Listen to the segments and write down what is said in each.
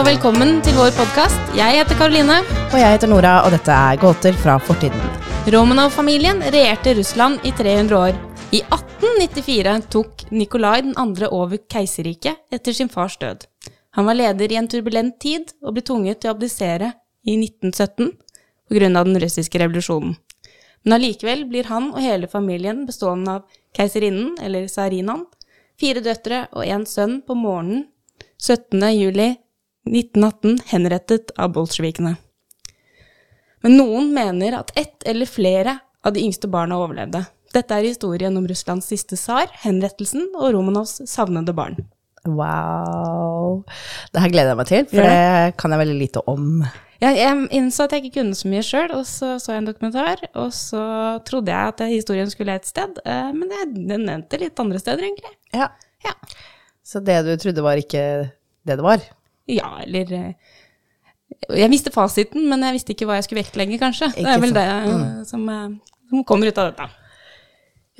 Og velkommen til vår podkast. Jeg heter Karoline. Og jeg heter Nora, og dette er Gåter fra fortiden. Romanov-familien regjerte Russland i 300 år. I 1894 tok Nikolai 2. over keiserriket etter sin fars død. Han var leder i en turbulent tid og ble tvunget til å abdisere i 1917 pga. den russiske revolusjonen. Men allikevel blir han og hele familien bestående av keiserinnen, eller tsarinaen, fire døtre og en sønn på morgenen 17. juli 1918 henrettet av bolsjevikene. Men noen mener at ett eller flere av de yngste barna overlevde. Dette er historien om Russlands siste tsar, henrettelsen og Romanovs savnede barn. Wow. Det her gleder jeg meg til, for det kan jeg veldig lite om. Jeg, jeg innså at jeg ikke kunne så mye sjøl, og så så jeg en dokumentar, og så trodde jeg at historien skulle et sted, eh, men jeg, den nevnte litt andre steder, egentlig. Ja. Ja. Så det du trodde var ikke det det var? Ja, eller eh, Jeg visste fasiten, men jeg visste ikke hva jeg skulle vektlegge, kanskje. det er vel det mm. som, eh, som kommer ut av dette.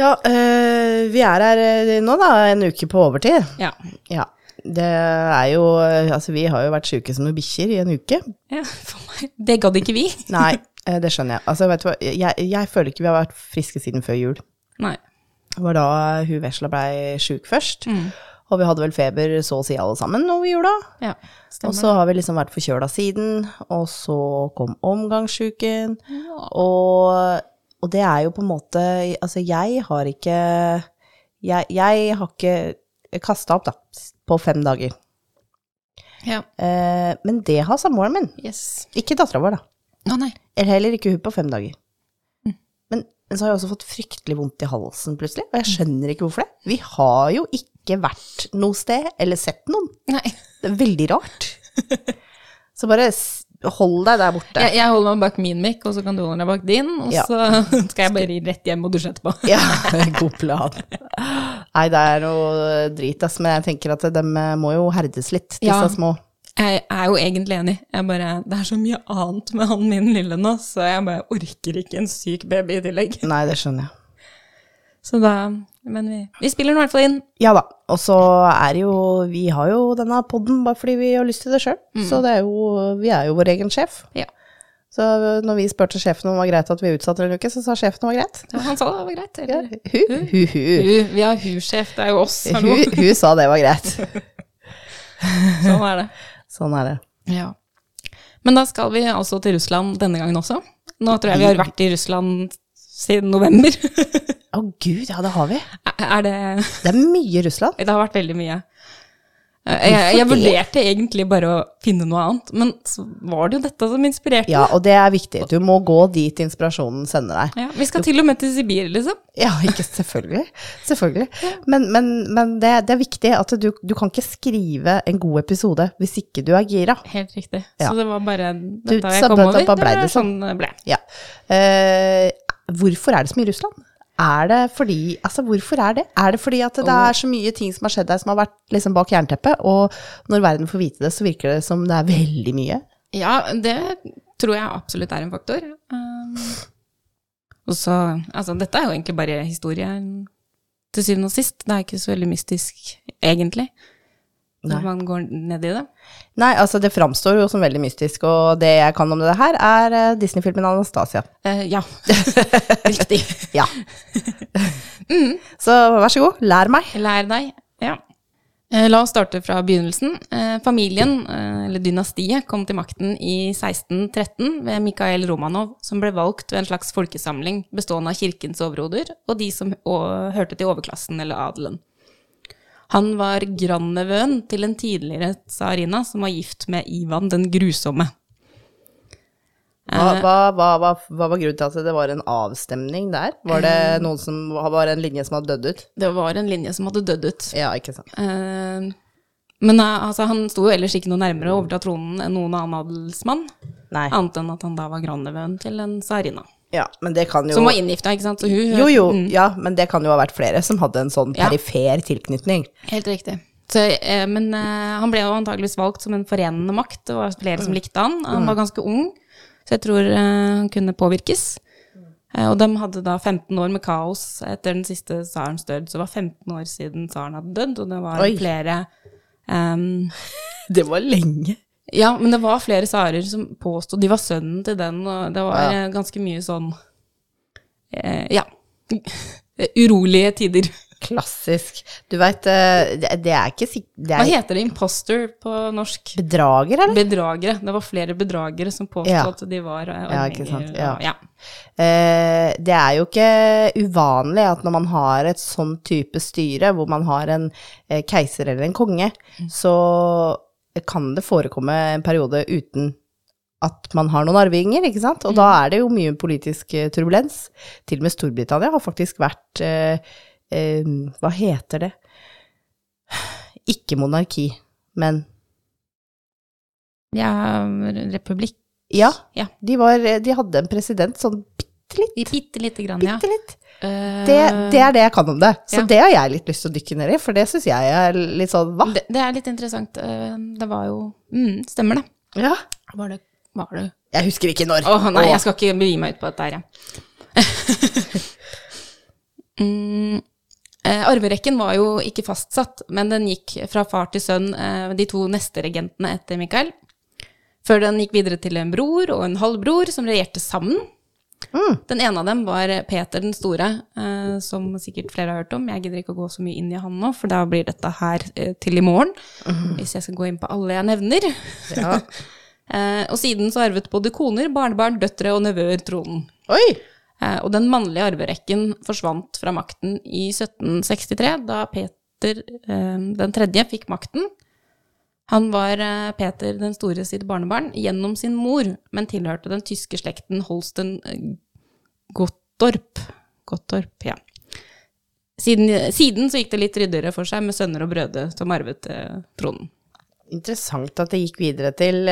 Ja, øh, vi er her nå, da, en uke på overtid. Ja. Ja. Det er jo Altså, vi har jo vært sjuke som noen bikkjer i en uke. ja for meg. Det gadd ikke vi. Nei, det skjønner jeg. Altså, vet du hva, jeg, jeg føler ikke vi har vært friske siden før jul. Nei. Det var da hun vesla blei sjuk først. Mm. Og vi hadde vel feber så å si alle sammen over jula. Ja, Og så har vi liksom vært forkjøla siden, og så kom omgangssjuken. Ja. Og, og det er jo på en måte Altså, jeg har ikke Jeg, jeg har ikke kasta opp, da, på fem dager. ja. Eh, men det har samboeren min. Yes. Ikke dattera vår, da. Nei. Eller heller ikke hun på fem dager. Men, så har jeg også fått fryktelig vondt i halsen plutselig, og jeg skjønner ikke hvorfor det. Vi har jo ikke vært noe sted eller sett noen. nei. Det er veldig rart. Så bare hold deg der borte. Jeg, jeg holder meg bak min mic, og så kan du holde deg bak din, og Ja. så skal jeg bare rett hjem og dusje etterpå. Ja, god plan. Nei, det er noe drit, ass, men jeg tenker at de må jo herdes litt, disse Ja. små. Jeg er jo egentlig enig. Jeg bare, det er så mye annet med han min lille nå, så jeg bare orker ikke en syk baby i tillegg. Nei, det skjønner jeg. Så da, men vi, vi spiller den i hvert fall inn. Ja da, og så er det jo, vi har jo denne podden bare fordi vi har lyst til det sjøl, så det er jo, vi er jo vår egen sjef. Ja. Så når vi spurte sjefen om det var greit at vi utsatte en uke, så sa sjefen det var greit. Ja, Han sa det var greit. Ja, hu, hu, hu. Hu, vi har hu-sjef, det er jo oss. Hallo. Hun, hun sa det var greit. Sånn er det. Sånn er det. Ja. Men da skal vi altså til Russland denne gangen også. Nå tror jeg vi har vært i Russland siden november. Å gud, ja det har vi. er det Det er mye Russland. Det har vært veldig mye. Jeg, jeg, jeg vurderte egentlig bare å finne noe annet, men så var det jo dette som inspirerte. Ja, og det er viktig. Du må gå dit inspirasjonen sender deg. Ja, vi skal til og med til Sibir, liksom. Ja, ikke selvfølgelig. Selvfølgelig. Men, men, men det, det er viktig at du, du kan ikke skrive en god episode hvis ikke du er gira. Helt riktig. Ja. Så det var bare dette Du, jeg kom over. da ble Det sånn. sånn ble. Ja. Uh, hvorfor er det så mye Russland? Er det fordi Altså, hvorfor er det? Er det fordi at det er så mye ting som har skjedd der som har vært liksom bak jernteppet, og når verden får vite det, så virker det som det er veldig mye? Ja, det tror jeg absolutt er en faktor. Um, og så Altså, dette er jo egentlig bare historie til syvende og sist. Det er ikke så veldig mystisk, egentlig, når man går ned i det. Nei, altså det framstår jo som veldig mystisk, og det jeg kan om det her, er eh, Disney-filmen Anastasia. Eh, ja. Riktig. Ja. Så vær så god, lær meg. Lær deg. Ja. Eh, La oss starte fra begynnelsen. Familien, eller dynastiet, kom til makten i 1613 ved Mikhail Romanov, som ble valgt ved en slags folkesamling bestående av kirkens overhoder og de som hørte til overklassen eller adelen. Han var grandnevøen til en tidligere tsarina som var gift med Ivan den grusomme. Hva, Eh. hva, hva, hva, var grunnen til at det var en avstemning der? Var det noen som var en linje som hadde dødd ut? Det var en linje som hadde dødd ut. Ja, ikke sant. Eh, Men eh, altså, han sto jo ellers ikke noe nærmere å overta tronen enn noen annen adelsmann, Nei. annet enn at han da var grandnevøen til en tsarina. Ja, men det kan jo Som var inngifta, ikke sant? Så hun, Jo, jo, Mm, ja, men det kan jo ha vært flere som hadde en sånn Ja. perifer tilknytning. helt riktig. Så, eh, men eh, han ble jo antageligvis valgt som en forenende makt. Det var flere Mm. som likte han. Han var ganske ung, så jeg tror eh, han kunne påvirkes. Eh, og de hadde da 15 år med kaos etter den siste tsarens død. Så det var 15 år siden tsaren hadde dødd, og det var Oi. flere um, Det var lenge. Ja, men det var flere sarer som påstod de var sønnen til den, og det var Ja. eh, ganske mye sånn eh, Ja. Urolige tider. Klassisk. Du veit, det, det er ikke sikkert Hva er heter det imposter på norsk? bedrager, eller? Bedragere. Det var flere bedragere som påstod Ja. at de var eh, Ja, ja. Eh, det er jo ikke uvanlig at når man har et sånn type styre, hvor man har en eh, keiser eller en konge, så kan det forekomme en periode uten at man har noen arvinger, ikke sant? Og da er det jo mye politisk eh, turbulens. Til og med Storbritannia har faktisk vært eh, eh, Hva heter det? Ikke monarki, men Ja, republikk. ja. Ja. De, var, de hadde en president sånn bitte litt. Bitte lite grann, ja. Det, det er det jeg kan om det. Så Ja. det har jeg litt lyst til å dykke ned i, for det syns jeg er litt sånn hva? det, det er litt interessant. Eh, Det var jo mm, Stemmer det. Ja. Var det, var det. Jeg husker ikke når. Å nei, Åh. jeg skal ikke begi meg ut på dette her, jeg. mm, eh, arverekken var jo ikke fastsatt, men den gikk fra far til sønn, eh, de to neste regentene etter Mikael. Før den gikk videre til en bror og en halvbror som regjerte sammen. Mm. Den ene av dem var Peter den store, eh, som sikkert flere har hørt om. Jeg gidder ikke å gå så mye inn i han nå, for da blir dette her eh, til i morgen. Hvis jeg skal gå inn på alle jeg nevner. Ja. Eh, og siden så arvet både koner, barnebarn, døtre og nevøer tronen. Oi! Eh, og den mannlige arverekken forsvant fra makten i 1763, da Peter eh, den tredje fikk makten. Han var eh, Peter den store sitt barnebarn gjennom sin mor, men tilhørte den tyske slekten Holsten eh, Gottorp. Gottorp, ja. Siden, siden så gikk det litt ryddigere for seg med sønner og brødre som arvet eh, tronen. Interessant at det gikk videre til,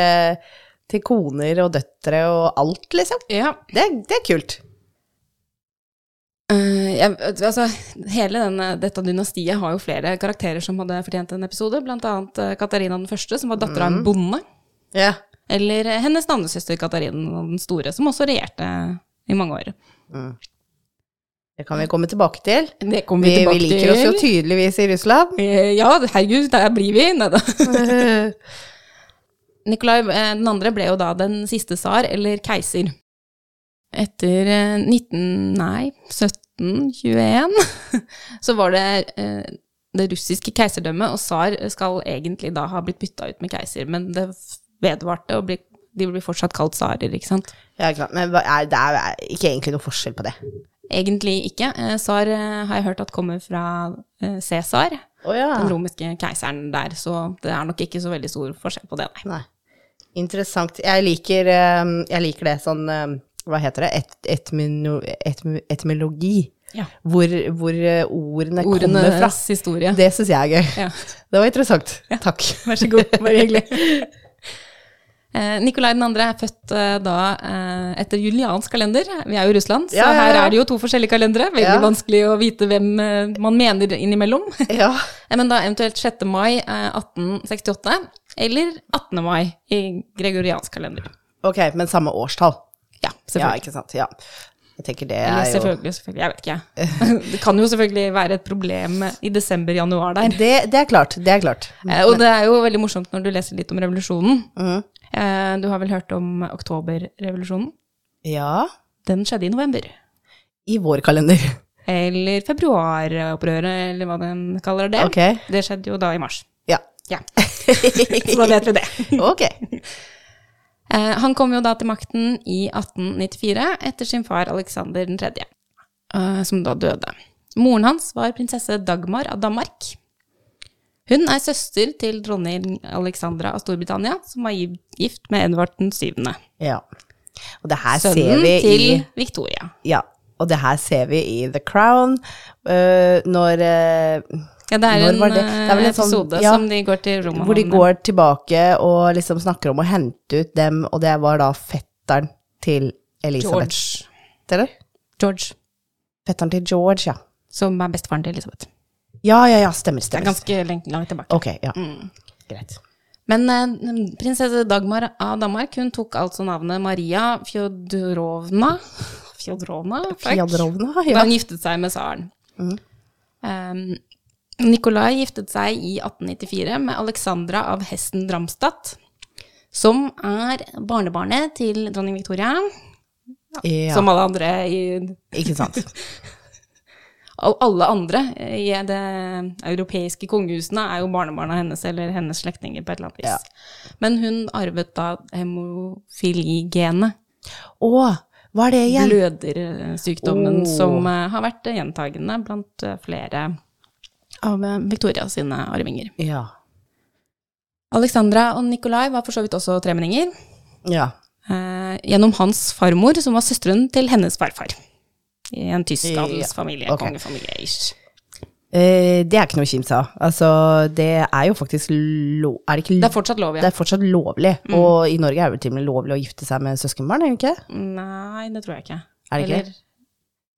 til koner og døtre og alt, liksom. Ja, Det, det er kult. Eh, jeg, altså, hele denne, dette dynastiet har jo flere karakterer som hadde fortjent en episode, blant annet eh, Katarina den første, som var datter av en bonde, Yeah. eller eh, hennes navnesøster Katarina den store, som også regjerte i mange år. Det kan vi komme tilbake til. Det kommer Vi, vi, tilbake vi liker oss jo tydeligvis i Russland. Ja, herregud, der blir vi. Neida. Nikolai eh, den andre ble jo da den siste tsar, eller keiser. Etter eh, 19... Nei, 1721 så var det eh, det russiske keiserdømmet, og tsar skal egentlig da ha blitt bytta ut med keiser, men det vedvarte, og de blir fortsatt kalt tsarer, ikke sant? Ja, klart. Men det er ikke egentlig noe forskjell på det. Egentlig ikke. Eh, Tsar eh, har jeg hørt at kommer fra eh, Cæsar, oh, ja. den romerske keiseren der, så det er nok ikke så veldig stor forskjell på det, nei. Nei. Interessant. Jeg liker, eh, jeg liker det sånn eh, Hva heter det? Et, etmino, etm, etymologi. Ja. Hvor, hvor ordene, ordene, kommer fra. Historie. Det syns jeg er gøy. Ja. Det var interessant. Takk. Vær så god, bare hyggelig. Nikolai Nikolai 2. er født eh, da eh, etter juliansk kalender. Vi er jo i Russland, så Ja, ja, ja. her er det jo to forskjellige kalendere. Veldig Ja. vanskelig å vite hvem eh, man mener innimellom. Ja. Eh, Men da eventuelt 6. mai eh, 1868, eller 18. mai i gregoriansk kalender. Ok, men samme årstall. Ja, selvfølgelig. Ja, ikke sant. Ja. Jeg tenker det Eller er jo selvfølgelig, selvfølgelig. Jeg vet ikke. Det kan jo selvfølgelig være et problem i desember-januar der. det, det er klart. Det er klart. Eh, Og det er jo veldig morsomt når du leser litt om revolusjonen. Mm. Eh, Du har vel hørt om oktoberrevolusjonen? Ja. Den skjedde i november. I vår kalender. Eller februaropprøret, eller hva den kaller det. Ok. Det skjedde jo da i mars. Ja. Ja. Så da vet vi det. Ok. Eh, Han kom jo da til makten i 1894 etter sin far Alexander 3., eh, som da døde. Moren hans var prinsesse Dagmar av Danmark. Hun er søster til dronning Alexandra av Storbritannia, som var gift med Edvard 7. Ja. Og det her ser Sønnen vi til i Victoria. Ja. Og det her ser vi i The Crown, uh, når øh, Ja, det er en det? Det er sånn- episode ja, som de går til Roma Hvor de går tilbake og liksom snakker om å hente ut dem, og det var da fetteren til Elisabeth. George. Eller? George, Fetteren til George, ja. som er bestefaren til Elisabeth. Ja, ja, ja, stemmer, stemmer. Det er ganske langt tilbake. Ok, ja. Greit. Men eh, prinsesse Dagmar av Danmark hun tok altså navnet Maria Fjodorovna Fjodorovna, takk. ja. Da hun giftet seg med tsaren. Um, Nikolai giftet seg i 1894 med Alexandra av Hesten Dramstadt, som er barnebarnet til dronning Victoria. Ja, Som alle andre i ikke sant. Alle andre i det europeiske kongehusene er jo barnebarna hennes eller hennes slektninger på et eller annet vis. Ja. Men hun arvet da hemofiligenet, Å, hva er det igjen? blødersykdommen, oh. som eh, har vært gjentagende blant eh, flere av eh, Victoria sine arvinger. Ja. Alexandra og Nikolai var for så vidt også tremenninger, Ja. eh, gjennom hans farmor, som var søsteren til hennes farfar. I en tysk Ja, okay. kongefamilie. Eh, det er ikke noe av. Altså, det er jo faktisk lov... Er det ikke Det er fortsatt lov, ja. Det er fortsatt lovlig. Og i Norge er det vel til og med lovlig å gifte seg med søskenbarn, er det ikke? Nei, det tror jeg ikke. Er det ikke? Eller,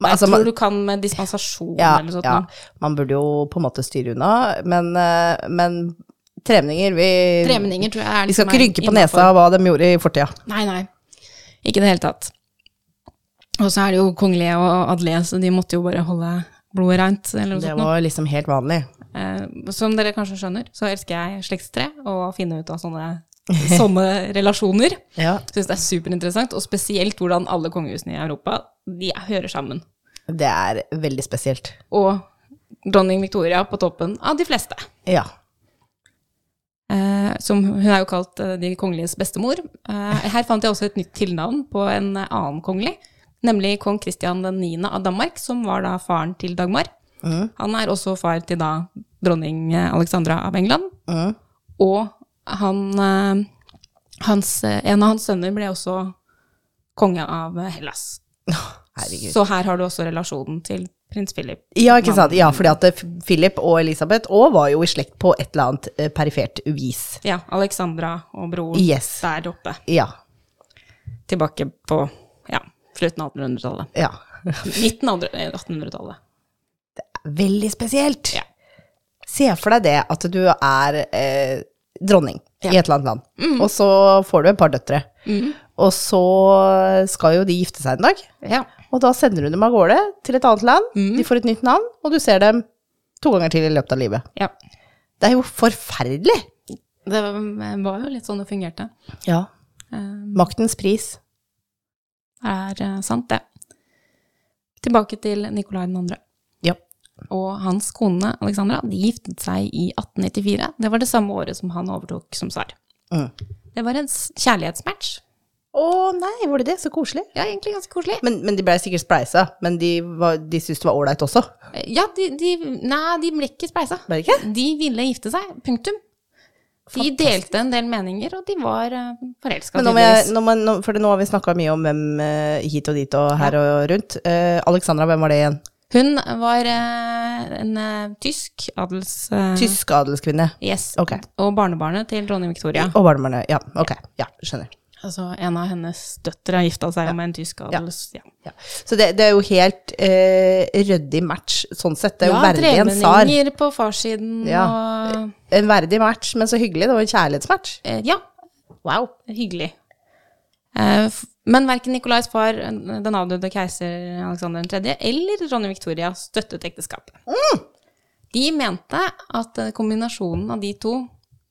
Men jeg altså, tror man- du kan med dispensasjon Ja, eller sånt. ja. Man burde jo på en måte styre unna, men, eh, men tremenninger vi, tremninger, tror jeg er vi skal liksom ikke rynke på innenfor. nesa av hva de gjorde i fortida. Nei, nei. Ikke i det hele tatt. Og så er det jo kongelige og adelige, så de måtte jo bare holde blodet reint, Det var liksom helt vanlig. Eh, som dere kanskje skjønner, så elsker jeg slektstre og å finne ut av sånne, sånne relasjoner. Ja. Syns det er superinteressant, og spesielt hvordan alle kongehusene i Europa de hører sammen. Det er veldig spesielt. Og dronning Victoria på toppen av de fleste. Ja. Eh, som, hun er jo kalt eh, de kongeliges bestemor. Eh, her fant jeg også et nytt tilnavn på en eh, annen kongelig, nemlig kong Kristian 9. av Danmark, som var da faren til Dagmar. Mm. Han er også far til da dronning eh, Alexandra av England. Mm. Og han, eh, hans, eh, en av hans sønner ble også konge av Hellas. Herregud. Så her har du også relasjonen til prins Philip. Ja, ikke sant. Ja, fordi at eh, Philip og Elisabeth òg var jo i slekt på et eller annet perifert vis. Ja, Alexandra og broren Yes. der oppe. Ja. Tilbake på ja, slutten av 1800-tallet. Ja. Midten av 1800-tallet. Veldig spesielt. Ja. Se for deg det at du er eh, dronning Ja. i et eller annet land, og så får du et par døtre. Og så skal jo de gifte seg en dag, Ja. og da sender du dem av gårde til et annet land. De får et nytt navn, og du ser dem to ganger til i løpet av livet. ja. Det er jo forferdelig. Det var jo litt sånn det fungerte. Ja. Eh, Maktens pris. er eh, sant, det. Tilbake til Nikolai 2. Ja. Og hans kone Alexandra de giftet seg i 1894. Det var det samme året som han overtok som tsar. Mm. Det var en kjærlighetsmatch. Å nei, var det det? Så koselig. Ja, egentlig ganske koselig. Men, men de blei sikkert spleisa, men de, var, de syntes det var ålreit også. Eh, Ja, de, de Nei, de ble ikke spleisa. Ble ikke? De ville gifte seg. Punktum. De delte en del meninger, og de var uh, forelska, nå nå nå, for nå har vi snakka mye om hvem eh, hit og dit og her og rundt. Uh, Alexandra, hvem var det igjen? Hun var eh, en eh, tysk adels... eh, Tysk adelskvinne. Yes. Okay. Og barnebarnet til dronning Victoria. Og barnebarnet. Ja, ok. Ja, skjønner. Altså, en av hennes døtre har gifta seg med en tysk adels... Ja. Ja. Så det, det er jo helt eh, ryddig match sånn sett. Det er jo Ja, verdig en tsar. tremenninger på farssiden Ja. og En verdig match, men så hyggelig. Det var en kjærlighetsmatch. eh, Ja, Wow. hyggelig. Eh, men verken Nikolais far, den avdøde keiser Alexander 3., eller dronning Victoria støttet ekteskapet. Mm. De mente at eh, kombinasjonen av de to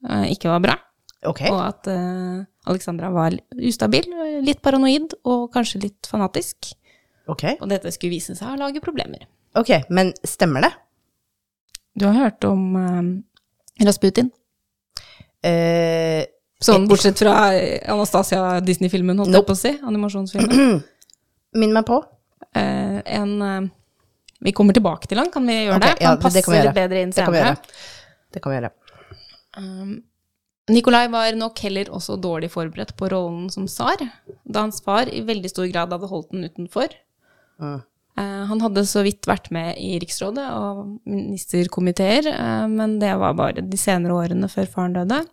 eh, ikke var bra, okay. og at eh, Alexandra var ustabil, litt paranoid og kanskje litt fanatisk. Okay. Og dette skulle vise seg å lage problemer. ok, men stemmer det? Du har hørt om eh, Rasputin? Eh, Sånn bortsett fra eh, Anastasia Disney-filmen, holdt jeg Nope. på å si. Animasjonsfilmen. Minn meg på. Eh, en eh, Vi kommer tilbake til han, kan vi gjøre okay, det? ja, Han passer det kan vi gjøre. bedre inn Det senere. Det kan vi gjøre. Um, Nikolai var nok heller også dårlig forberedt på rollen som tsar, da hans far i veldig stor grad hadde holdt den utenfor. Mm. Eh, han hadde så vidt vært med i riksrådet og ministerkomiteer, eh, men det var bare de senere årene før faren døde.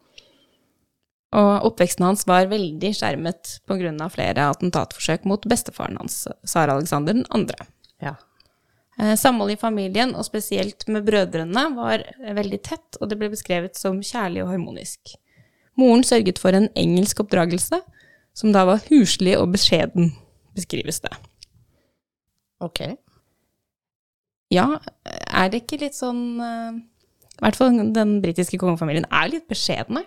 Og oppveksten hans var veldig skjermet pga. flere attentatforsøk mot bestefaren hans, Sara Alexander 2. Ja. Eh, Samholdet i familien, og spesielt med brødrene, var veldig tett, og det ble beskrevet som kjærlig og harmonisk. Moren sørget for en engelsk oppdragelse, som da var huslig og beskjeden, beskrives det. Ok. Ja, er det ikke litt sånn eh, I hvert fall den britiske kongefamilien er litt beskjedne.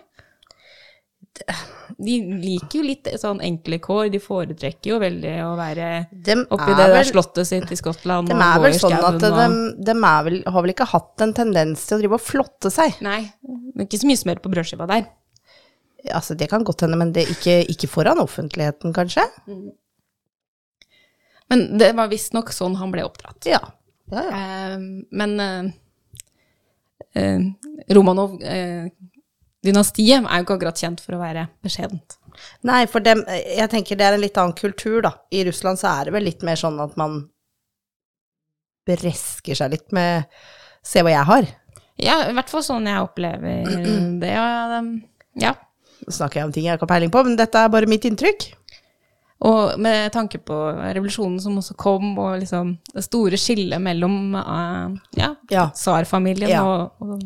De liker jo litt sånn enkle kår. De foretrekker jo veldig å være Dem oppi det der slottet sitt i Skottland De er vel sånn at de, de vel, har vel ikke hatt en tendens til å drive og flotte seg. Nei, det er ikke så mye smør på brødskiva der. Altså, det kan godt hende, men det er ikke, ikke foran offentligheten, kanskje? Men det var visstnok sånn han ble oppdratt. Ja. ja, ja. Eh, men eh, eh, Romanov-dynastiet er jo ikke akkurat kjent for å være beskjedent. Nei, for dem, jeg tenker det er en litt annen kultur, da. I Russland så er det vel litt mer sånn at man bresker seg litt med Se hva jeg har. Ja, i hvert fall sånn jeg opplever det. Ja, ja. Nå snakker jeg om ting jeg ikke har peiling på, men dette er bare mitt inntrykk. Og med tanke på revolusjonen som også kom, og liksom det store skillet mellom eh, ja, Ja. tsarfamilien Ja. og, og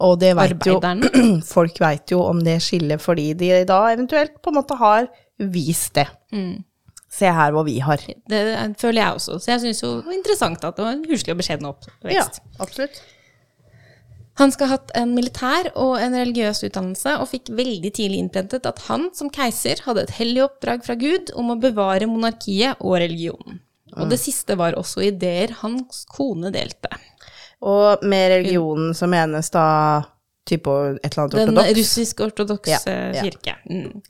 Og det vet jo Folk veit jo om det skillet fordi de da eventuelt på en måte har vist det. Mm. Se her hvor vi har. Det føler jeg også. Så jeg syns jo det var interessant at det var en huslig og beskjeden Ja, absolutt. Han skal ha hatt en militær og en religiøs utdannelse, og fikk veldig tidlig innprentet at han som keiser hadde et hellig oppdrag fra Gud om å bevare monarkiet og religionen. Og det siste var også ideer hans kone delte. Og med religionen så menes da type et eller annet Den ortodoks? russisk-ortodokse Ja, ja. kirke. Mm.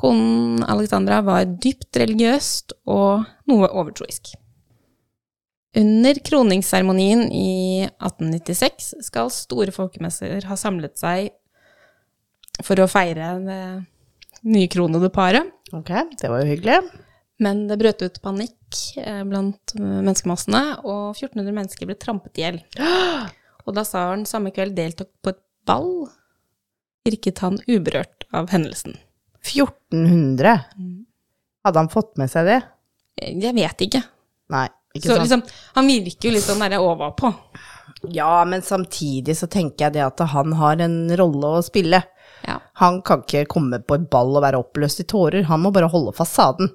Konen Alexandra var dypt religiøst og noe overtroisk. Under kroningsseremonien i 1896 skal store folkemesser ha samlet seg for å feire det nykronede paret. Ok, det var jo hyggelig. Men det brøt ut panikk eh, blant menneskemassene, og 1400 mennesker ble trampet i hjel. Og da tsaren samme kveld deltok på et ball, virket han uberørt av hendelsen. 1400. Hadde han fått med seg det? Jeg vet ikke. Nei, ikke Så sant. liksom, han virker jo litt sånn derre overpå. Ja, men samtidig så tenker jeg det at han har en rolle å spille. Ja. Han kan ikke komme på et ball og være oppløst i tårer, han må bare holde fasaden.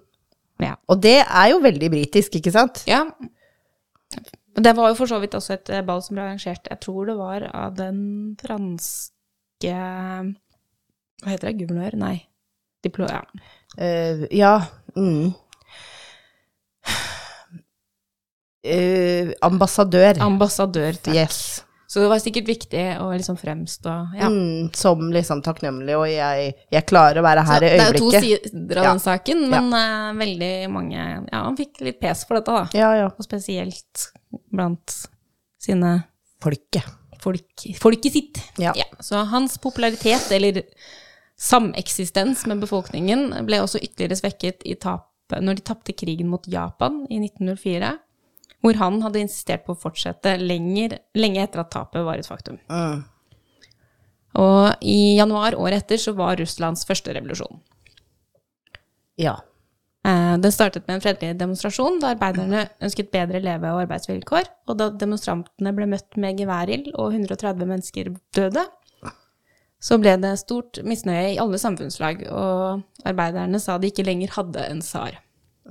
Ja. Og det er jo veldig britisk, ikke sant? Ja. Det var jo for så vidt også et eh, ball som ble arrangert, jeg tror det var av den franske Hva heter det? Guvernør? Nei. Diplo... Ja. Uh, ja. Mm. Uh, ambassadør. Ambassadør. Takk. yes. Så det var sikkert viktig å liksom fremstå ja. Mm, som liksom takknemlig, og jeg, jeg klarer å være her Så i det er jo to sider av Ja. den saken, men eh, veldig mange Ja, han fikk litt pes for dette, da. Ja, ja. Og spesielt blant sine Folket. folk, folket sitt. Ja. Så hans popularitet, eller sameksistens med befolkningen, ble også ytterligere svekket i tap, når de tapte krigen mot Japan i 1904, hvor han hadde insistert på å fortsette lenger, lenge etter at tapet var et faktum. Mm. Og i januar året etter så var Russlands første revolusjon. Ja. Det Den startet med en fredelig demonstrasjon da arbeiderne ønsket bedre leve- og arbeidsvilkår, og da demonstrantene ble møtt med geværild og 130 mennesker døde, så ble det stort misnøye i alle samfunnslag, og arbeiderne sa de ikke lenger hadde en tsar.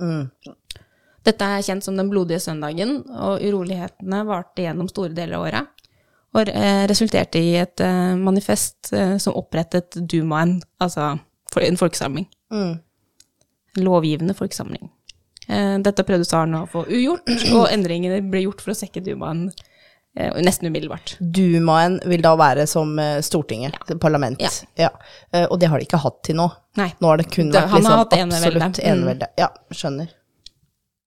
Mm. Dette er kjent som den blodige søndagen, og urolighetene varte gjennom store deler av året, og eh, resulterte i et eh, manifest eh, som opprettet Dumaen, altså en folkesamling Mm. lovgivende folkesamling. Dette prøvde tsaren å få ugjort, og endringene ble gjort for å sekke Dumaen nesten umiddelbart. Dumaen vil da være som Stortinget, Stortinget, parlament. Ja. Ja. Og det har de ikke hatt til nå. Nei. Nå har det kun vært liksom hatt enevelde. absolutt Mm. Ja, skjønner.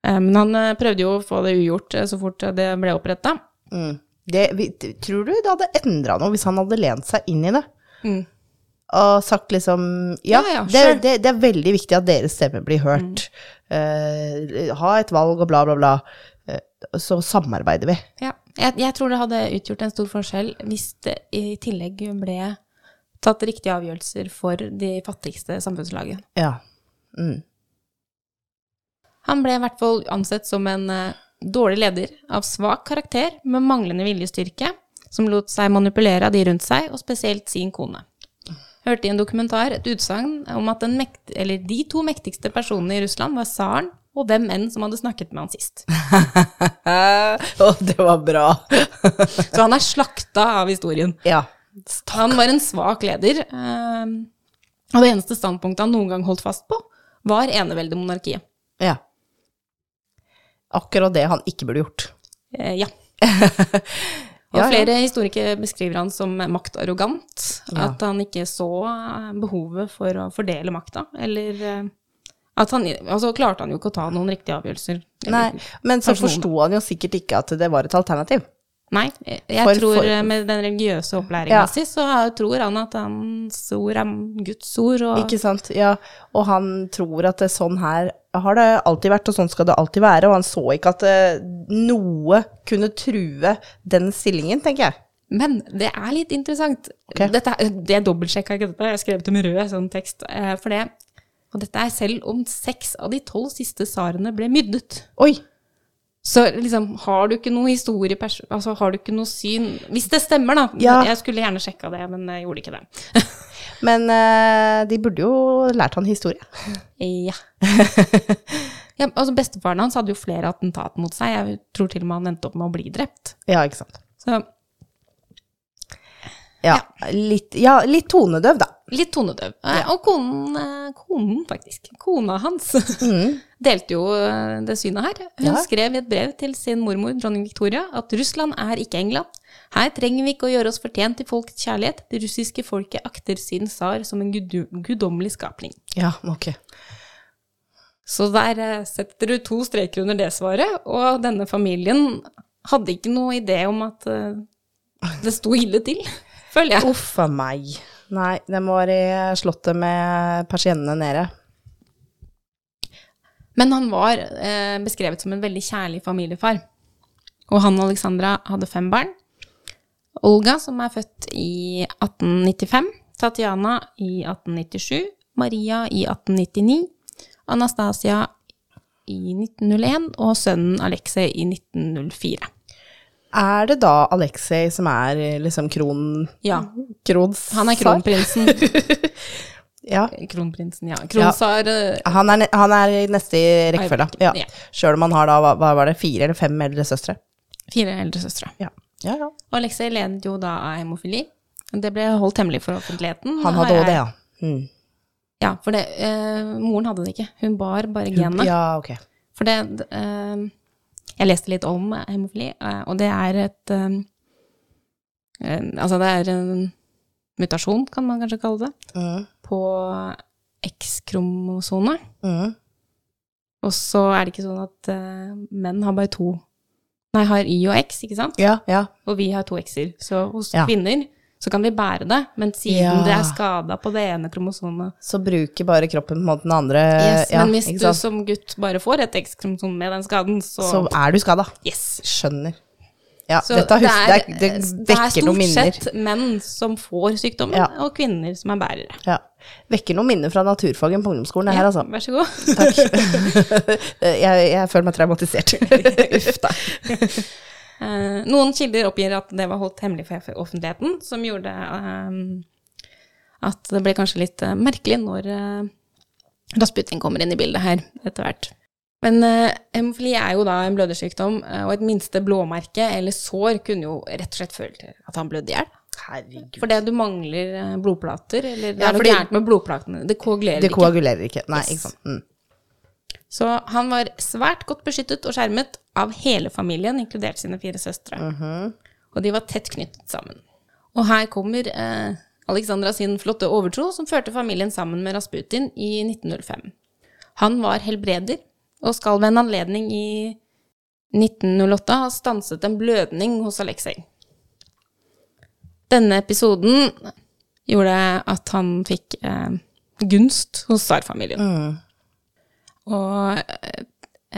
Eh, Men han eh, prøvde jo å få det ugjort eh, så fort det ble oppretta. Mm. Tror du det hadde endra noe hvis han hadde lent seg inn i det? Mm. Og sagt liksom Ja, Ja, ja, det, det, det er veldig viktig at deres stemme blir hørt. Mm. Uh, ha et valg og bla, bla, bla. Uh, så samarbeider vi. Ja. Jeg, jeg tror det hadde utgjort en stor forskjell hvis det i tillegg ble tatt riktige avgjørelser for de fattigste samfunnslagene. Ja. Mm. Han ble i hvert fall ansett som en eh, dårlig leder av svak karakter med manglende viljestyrke, som lot seg manipulere av de rundt seg, og spesielt sin kone. hørte i en dokumentar et utsagn om at den mekt, eller de to mektigste personene i Russland var tsaren og hvem enn som hadde snakket med han sist. Å, det var bra. Så han er slakta av historien. ja. Han var en svak leder, eh, og det eneste standpunktet han noen gang holdt fast på, var eneveldemonarkiet. ja. Akkurat det han ikke burde gjort. Eh, ja. Og flere historikere beskriver han som maktarrogant, Ja. at han ikke så eh, behovet for å fordele makta, eller eh, at han Altså klarte han jo ikke å ta noen riktige avgjørelser. Nei, men så forsto han jo sikkert ikke at det var et alternativ. Nei, jeg jeg For- tror for- eh, med den religiøse opplæringa Ja. si, så tror han at hans ord er Guds ord, og Ikke sant? Ja, og han tror at det, sånn her har det alltid vært, og sånn skal det alltid være, og han så ikke at det, noe kunne true den stillingen, tenker jeg. Men det er litt interessant. Okay. Dette, det dobbeltsjekka ikke dette, jeg har skrevet det med rød sånn tekst. eh, For det, og dette er selv om seks av de tolv siste tsarene ble myrdet. Oi! Så liksom, har du ikke noe historie, altså har du ikke noe syn Hvis det stemmer, da. Ja. Jeg skulle gjerne sjekka det, men jeg gjorde ikke det. Men uh, de burde jo lært han historie. Ja. ja altså Bestefaren hans hadde jo flere attentat mot seg. Jeg tror til og med han endte opp med å bli drept. Ja, ikke sant. Så Ja, litt, ja, litt tonedøv, da. Litt tonedøv. Ja. Og konen, eh, konen, faktisk, kona hans, delte jo eh, det synet her. Hun Ja. skrev i et brev til sin mormor, dronning Victoria, at Russland er ikke England. Her trenger vi ikke å gjøre oss fortjent til folkets kjærlighet. Det russiske folket akter sin tsar som en gud guddommelig skapning. Ja, ok. Så der eh, setter du to streker under det svaret, og denne familien hadde ikke noe idé om at eh, det sto ille til, føler jeg. Uff a meg. Nei, den var i slottet med persiennene nede. Men han var eh, beskrevet som en veldig kjærlig familiefar. Og han og Alexandra hadde fem barn. Olga, som er født i 1895, Tatjana i 1897, Maria i 1899, Anastasia i 1901 og sønnen Alexei i 1904. Er det da Alexei som er eh, liksom kron... Ja, Krons han er kronprinsen. Ja. Kronprinsen, ja. Kronsar ja. Han er, han er i neste i rekkefølga. Ja. Ja. Sjøl om han har da, hva var det, fire eller fem eldre søstre. Fire eldre søstre. Ja. ja, ja. Og Alexei ledet jo da av hemofili. Det ble holdt hemmelig for offentligheten. Han hadde òg det, ja. Mm. Ja, for det, eh, moren hadde det ikke. Hun bar bare genene. Ja, ok. For det eh, Jeg leste litt om hemofili, eh, og det er et eh, eh, Altså, det er en mutasjon, kan man kanskje kalle det, uh. på X-kromosomet. Uh. Og så er det ikke sånn at uh, menn har bare to Nei, har Y og X, ikke sant? Ja, ja. Og vi har to X-er. Så hos Ja. kvinner så kan vi bære det, men siden Ja. det er skada på det ene kromosomet Så bruker bare kroppen på den andre yes, ja, Men hvis du som gutt bare får et X-kromosom med den skaden, så, Så er du skada. Yes. Skjønner. Ja, Så dette det, det, det, er, minner. det er stort sett menn som får sykdommen, Ja. og kvinner som er bærere. Ja. Vekker noen minner fra naturfagen på ungdomsskolen, det her, altså. Vær så god. Takk. jeg, jeg føler meg traumatisert. Uff da. Eh, noen kilder oppgir at det var holdt hemmelig for offentligheten, som gjorde eh, at det ble kanskje litt eh, merkelig når uh, Rasputin kommer inn i bildet her etter hvert. Men uh, hemofili er jo da en blødersykdom, eh, og et minste blåmerke eller sår kunne jo rett og slett føle til at han blødde i hjel. Herregud. Fordi du mangler eh, blodplater, eller det Ja, er noe gærent med blodplatene. Det koagulerer Det ikke. ikke. Nei, Yes. ikke sant. Mm. Så han var svært godt beskyttet og skjermet av hele familien, inkludert sine fire søstre. Mhm. Og de var tett knyttet sammen. Og her kommer eh, Alexandra sin flotte overtro, som førte familien sammen med Rasputin i 1905. Han var helbreder, og skal ved en anledning i 1908 ha stanset en blødning hos Aleksej. Denne episoden gjorde at han fikk eh, gunst hos tsarfamilien. Mm. Og eh,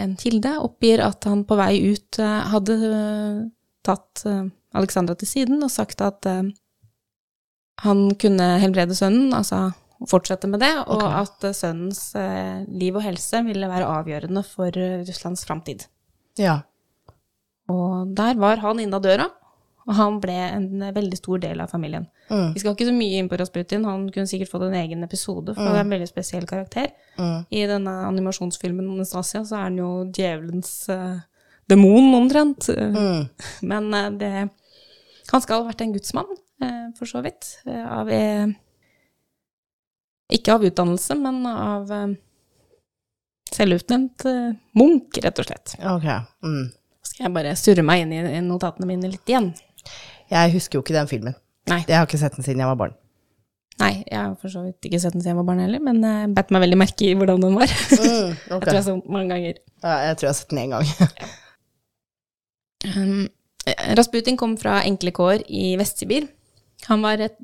en kilde oppgir at han på vei ut eh, hadde eh, tatt Alexandra til siden og sagt at han kunne helbrede sønnen, altså fortsette med det, og okay. at sønnens liv og helse ville være avgjørende for Russlands framtid. Ja. Og der var han inne av døra, Og han ble en veldig stor del av familien. Vi skal ikke så mye inn på Rasputin, han kunne sikkert fått en egen episode, for det er en veldig spesiell karakter. I denne animasjonsfilmen Anastasia så er han jo djevelens uh, demon, omtrent. Eh, Men uh, det Han skal ha vært en gudsmann, uh, for så vidt. Av Ikke av utdannelse, men av selvutnevnt munk, rett og slett. Ok. Mm. Skal jeg bare surre meg inn i i notatene mine litt igjen? Jeg husker jo ikke den filmen. Nei. Jeg har ikke sett den siden jeg var barn. Nei, jeg har for så vidt ikke sett den siden jeg var barn heller, men jeg bet meg veldig merke i hvordan den var. Mm, Jeg tror jeg så den mange ganger. Ja, jeg tror jeg har sett den én gang. Um, Rasputin kom fra enkle kår i Vest-Sibir. Han var et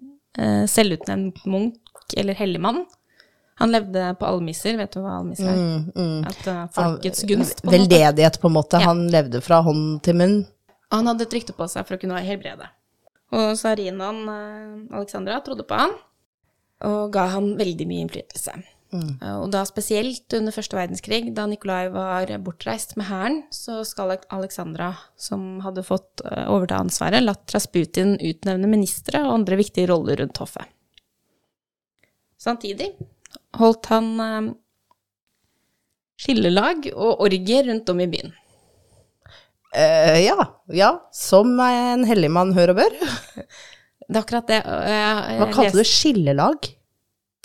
uh, selvutnevnt munk eller helligmann. Han levde på almisser, vet du hva almisser er? Mm, mm. At uh, folkets gunst, på. Veldedighet, på en måte. Ja. Han levde fra hånd til munn. Og han hadde et rykte på seg for å kunne helbrede. Og tsarinaen eh, Alexandra trodde på han, og ga han veldig mye innflytelse. Mm. Og da spesielt under første verdenskrig, da Nikolai var bortreist med hæren, så skal Alexandra, som hadde fått eh, overta ansvaret, latt Rasputin utnevne ministre og andre viktige roller rundt hoffet. Samtidig holdt han eh, skillelag og orgier rundt om i byen. Eh, ja, ja. Som en hellig mann hør og bør. Det er akkurat det. jeg- Hva kalte du skillelag?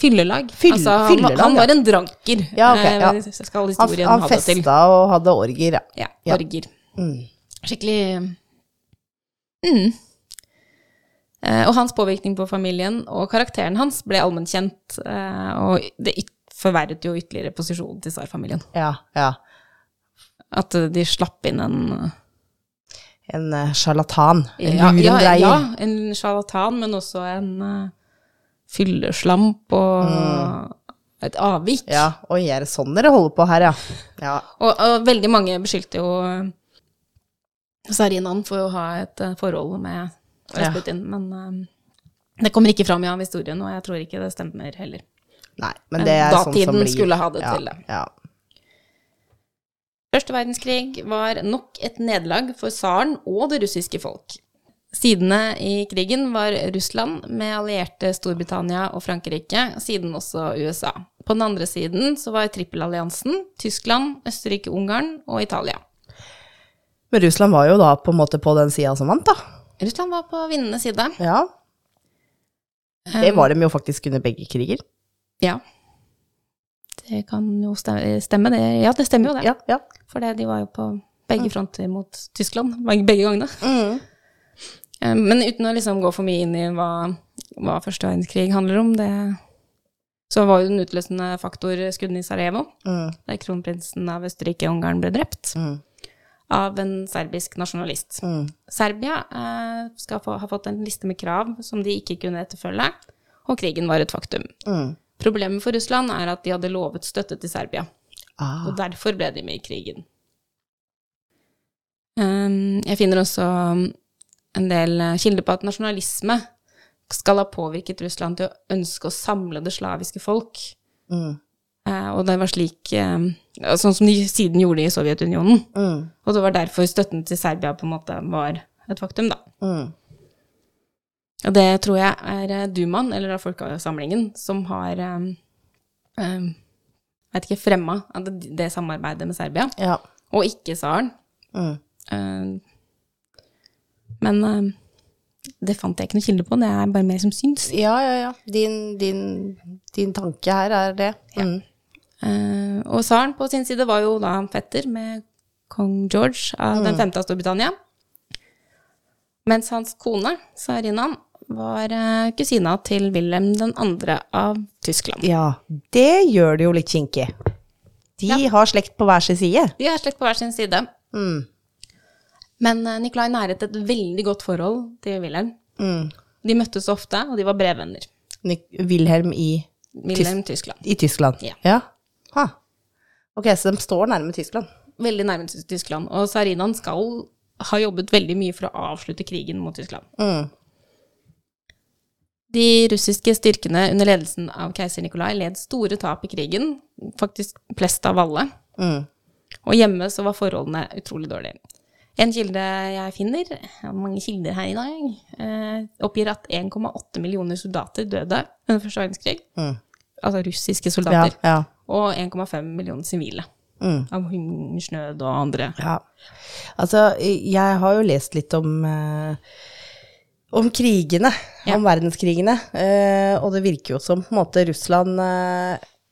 Fyllelag. Fyll- altså, han, fyllelag, han var en dranker. Ja, ok, ja. eh, skal Han, han ha det til. og hadde orger, ja. Ja, Ja. orger. Mm. Skikkelig mm. Eh, Og hans påvirkning på familien og karakteren hans ble allmennkjent, eh, og det forverret jo ytterligere posisjonen til tsarfamilien. Ja, ja. At eh, de slapp inn en En eh, sjarlatan. En ja, ja, lurendreier. ja, en sjarlatan, men også en uh, fylleslamp og et avvik. Mm. Ja, oi, er det sånn dere holder på her, ja? Ja. Og, og veldig mange beskyldte jo Sarinan for å ha et eh, forhold med Rasputin, men uh, det kommer ikke fram i ja, historien, og jeg tror ikke det stemmer heller. Nei, men det er sånn som blir. Datiden skulle ha det ja, til det. Ja. Første verdenskrig var nok et nederlag for tsaren og det russiske folk. Sidene i krigen var Russland med allierte Storbritannia og Frankrike, siden også USA. På den andre siden så var trippelalliansen Tyskland, Østerrike-Ungarn og Italia. Men Russland var jo da på en måte på den sida som vant, da. Russland var på vinnende side. Ja. Det var de jo faktisk under begge kriger. Ja. Det kan jo stemme, det. Ja, det stemmer jo det. Ja, ja. For de var jo på begge fronter mot Tyskland, begge gangene. Mm. Eh, Men uten å liksom gå for mye inn i hva, hva første verdenskrig handler om, det så var jo den utløsende faktor skuddene i Sarajevo, Mm. der kronprinsen av Østerrike-Ungarn ble drept Mm. av en serbisk nasjonalist. Mm. Serbia eh, skal få, ha fått en liste med krav som de ikke kunne etterfølge, og krigen var et faktum. Mm. Problemet for Russland er at de hadde lovet støtte til Serbia, Ah. og derfor ble de med i krigen. Um, jeg finner også en del eh, kilder på at nasjonalisme skal ha påvirket Russland til å ønske å samle det slaviske folk. Mm. Eh, og det var slik eh, Sånn som de siden gjorde i Sovjetunionen. Mm. Og det var derfor støtten til Serbia på en måte var et faktum, da. Mm. Og det tror jeg er eh, Dumaen, eller folkesamlingen, som har um, um, vet ikke, fremma det, det samarbeidet med Serbia, Ja. og ikke Saren. Mm. Uh, men uh, det fant jeg ikke noe kilde på, det er bare mer som syns. ja, ja, ja. Din, din, din tanke her er det. Mm. Uh, og Saren på sin side var jo da fetter med kong George av den femte av Storbritannia. Mens hans kone, tsarinaen, var uh, kusina til Wilhelm 2. av Tyskland. Ja, det gjør det jo litt kinkig. De har slekt på hver sin side. De har slekt på hver sin side. Mm. Men uh, Nikolai næret et veldig godt forhold til Wilhelm. Mm. De møttes ofte, og de var brevvenner. Nik- Wilhelm i, Wilhelm Tyskland. i Tyskland. Ja. Ha. Ok, så de står nærme Tyskland. Veldig nærme Tyskland. Og Sarinan skal ha jobbet veldig mye for å avslutte krigen mot Tyskland. Mm. De russiske styrkene under ledelsen av keiser Nikolai led store tap i krigen, faktisk flest av alle. Mm. Og hjemme så var forholdene utrolig dårlige. En kilde jeg finner, jeg har mange kilder her i dag, eh, oppgir at 1,8 millioner soldater døde under første verdenskrig. Mm. Altså russiske Ja, soldater. ja. Og 1,5 millioner sivile. Mm. Av hungersnød og andre. Ja. Altså, jeg har jo lest litt om eh, om krigene, Ja. om verdenskrigene, Uh, og det virker jo som på en måte Russland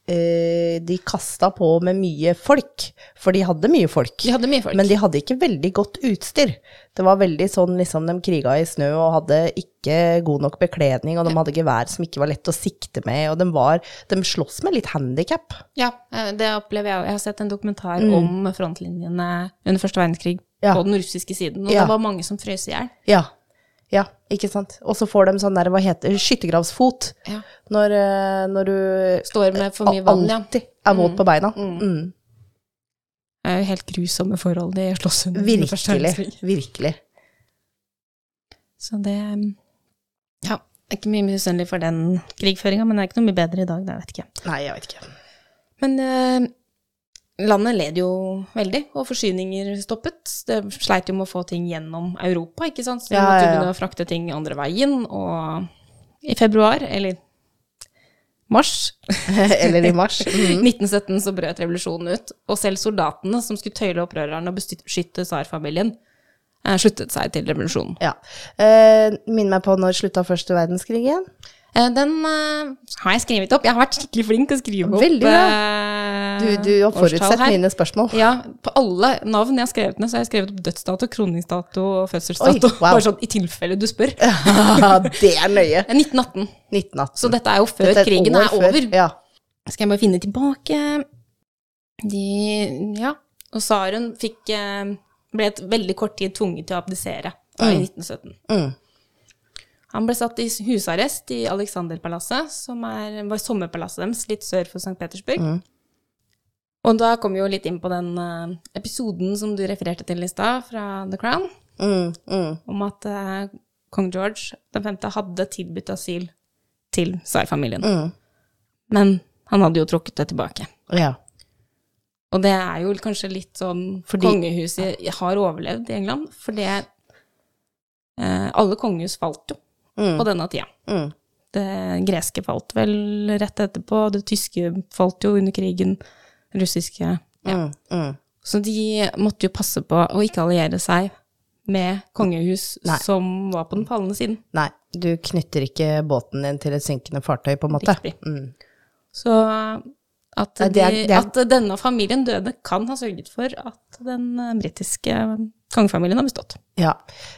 eh, De kasta på med mye folk, for de hadde mye folk. De hadde mye folk. Men de hadde ikke veldig godt utstyr. Det var veldig sånn liksom de kriga i snø og hadde ikke god nok bekledning, og de hadde gevær som ikke var lett å sikte med, og de var De sloss med litt handikap. Ja, det opplever jeg òg. Jeg har sett en dokumentar om frontlinjene under første verdenskrig Mm. Ja. på den russiske siden, og Ja. det var mange som frøs i hjel. Ja. Ja, ikke sant. Og så får de sånn der, hva heter skyttergravsfot. Ja. Når, eh, når du Står med for mye vann, ja. alltid er våt på beina. Mm. Det er jo helt grusomme forhold de slåss under. Virkelig. Virkelig. Så det Ja, det er ikke mye misunnelig for den krigføringa, men det er ikke noe mye bedre i dag, det vet ikke. Nei, jeg vet ikke. Men eh, landet led jo veldig, og forsyninger stoppet. Det sleit jo med å få ting gjennom Europa, ikke sant. Så vi Ja, måtte ja, ja. begynne å frakte ting andre veien, og i februar, eller mars Eller i mars. Mm. 1917 så brøt revolusjonen ut, og selv soldatene som skulle tøyle opprørerne og beskytte tsarfamilien, eh, sluttet seg til revolusjonen. Ja. Eh, Minn meg på når slutta første verdenskrig igjen. Eh, Den uh, har jeg skrevet opp. Jeg har vært skikkelig flink til å skrive opp Veldig bra. eh, Du, du har forutsett mine spørsmål. Ja, på alle navn jeg har skrevet ned, så har jeg skrevet opp dødsdato, kroningsdato og fødselsdato. Oi, wow. Bare sånn i tilfelle du spør. det er nøye. Eh, 1918. 1918. Så dette er jo før er krigen er er før. over. Ja. Skal jeg bare finne tilbake De Ja. Og tsaren fikk Ble et veldig kort tid tvunget til å abdisere mm. i 1917. Mm. Han ble satt i husarrest i Alexanderpalasset, som er, var sommerpalasset deres litt sør for St. Petersburg. Mm. Og da kom vi jo litt inn på den uh, episoden som du refererte til i stad, fra The Crown, Mm, mm. om at uh, kong George den femte hadde tilbudt asyl til tsarfamilien. Mm. Men han hadde jo trukket det tilbake. Ja. Og det er jo kanskje litt sånn Fordi- Kongehuset har overlevd i England, for det eh, Alle kongehus falt jo Mm. på denne tida. Mm. Det greske falt vel rett etterpå, det tyske falt jo under krigen, russiske ja. Mm. Mm. Så de måtte jo passe på å ikke alliere seg med kongehus Nei. som var på den fallende siden. Nei, du knytter ikke båten din til et synkende fartøy, på en måte. Riktig. Mm. Så at, Nei, det er- det er- at denne familien døde, kan ha sørget for at den eh, britiske kongefamilien har bestått. Ja.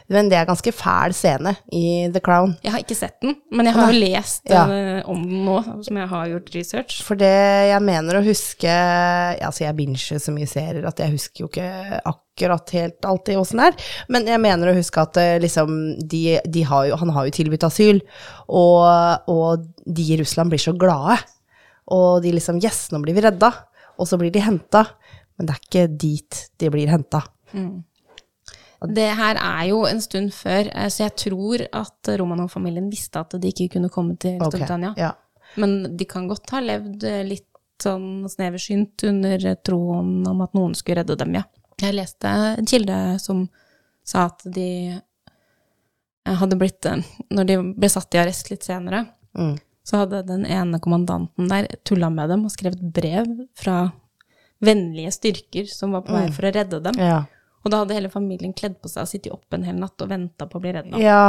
Men det er ganske fæl scene i The Crown. Jeg har ikke sett den, men jeg har jo lest Ja. eh, om den nå, som jeg har gjort research. For det jeg mener å huske Altså, jeg binger så mye serier at jeg husker jo ikke akkurat helt alltid åssen det er. Men jeg mener å huske at eh, liksom de, de har jo Han har jo tilbudt asyl, og, og de i Russland blir så glade. Og de liksom Yes, nå blir vi redda. Og så blir de henta. Men det er ikke dit de blir henta. Det her er jo en stund før, eh, så jeg tror at Romanov-familien visste at de ikke kunne komme til Storbritannia. Okay, Ja. Men de kan godt ha levd eh, litt sånn sneversynt under eh, troen om at noen skulle redde dem, ja. Jeg leste en kilde som sa at de hadde blitt Når de ble satt i arrest litt senere, Mm. så hadde den ene kommandanten der tulla med dem og skrevet brev fra vennlige styrker som var på vei for å redde dem. Ja. Og da hadde hele familien kledd på seg og sittet oppe en hel natt og venta på å bli redda. ja.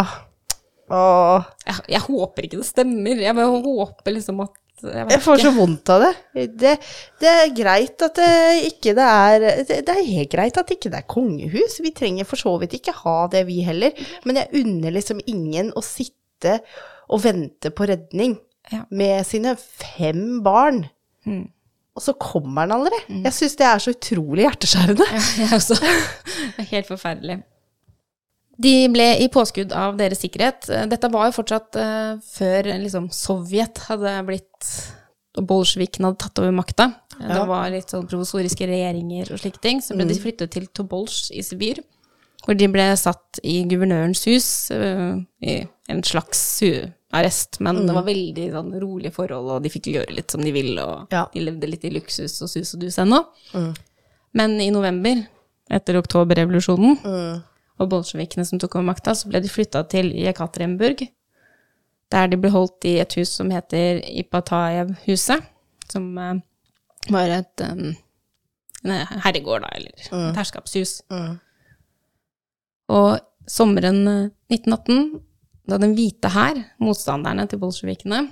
Åh. Jeg, jeg håper ikke det stemmer. Jeg bare håper liksom at Jeg Jeg får ikke. så vondt av det. det. Det er greit at det ikke det er det, det er helt greit at ikke det er kongehus. Vi trenger for så vidt ikke ha det, vi heller. Men jeg unner liksom ingen å sitte og vente på redning Ja. med sine fem barn. Mm. Og så kommer den aldri. Jeg syns det er så utrolig hjerteskjærende. Ja, jeg også. Det er helt forferdelig. De ble i påskudd av deres sikkerhet. Dette var jo fortsatt uh, før liksom, Sovjet hadde blitt og Bolsjeviken hadde tatt over makta. Det var litt sånn provosoriske regjeringer og slike ting. Så ble de flyttet til Tobolsj i Sibir, hvor de ble satt i guvernørens hus, uh, i en slags arrest. Men det var veldig sånn, rolige forhold, og de fikk gjøre litt som de ville, og Ja. de levde litt i luksus og sus og dus ennå. Mm. Men i november etter oktoberrevolusjonen Mm. og bolsjevikene som tok over makta, så ble de flytta til Jekaterinburg, der de ble holdt i et hus som heter Ipatajev-huset, som uh, var et um, herregård, da, eller et herskapshus. Mm. Og sommeren eh, 1918, da Den hvite hær, motstanderne til bolsjevikene,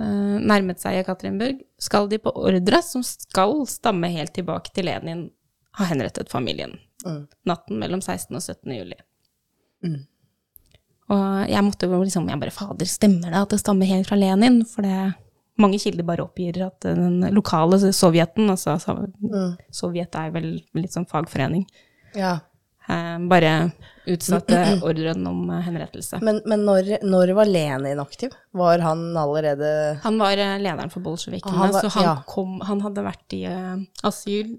eh, nærmet seg Jekaterinburg, skal de på ordre som skal stamme helt tilbake til Lenin, ha henrettet familien. Mm. Natten mellom 16. og 17. juli. Mm. Og jeg måtte jo liksom, jeg bare, fader, stemmer det at det stammer helt fra Lenin? For det, mange kilder bare oppgir at den lokale sovjeten, altså Mm. Sovjet er vel litt sånn fagforening, Ja. Eh, bare utsatte ordren om eh, henrettelse. Men, men når, når var Lenin aktiv? Var han allerede Han var eh, lederen for bolsjevikene, Han var- så han, ja. kom, han hadde vært i asyl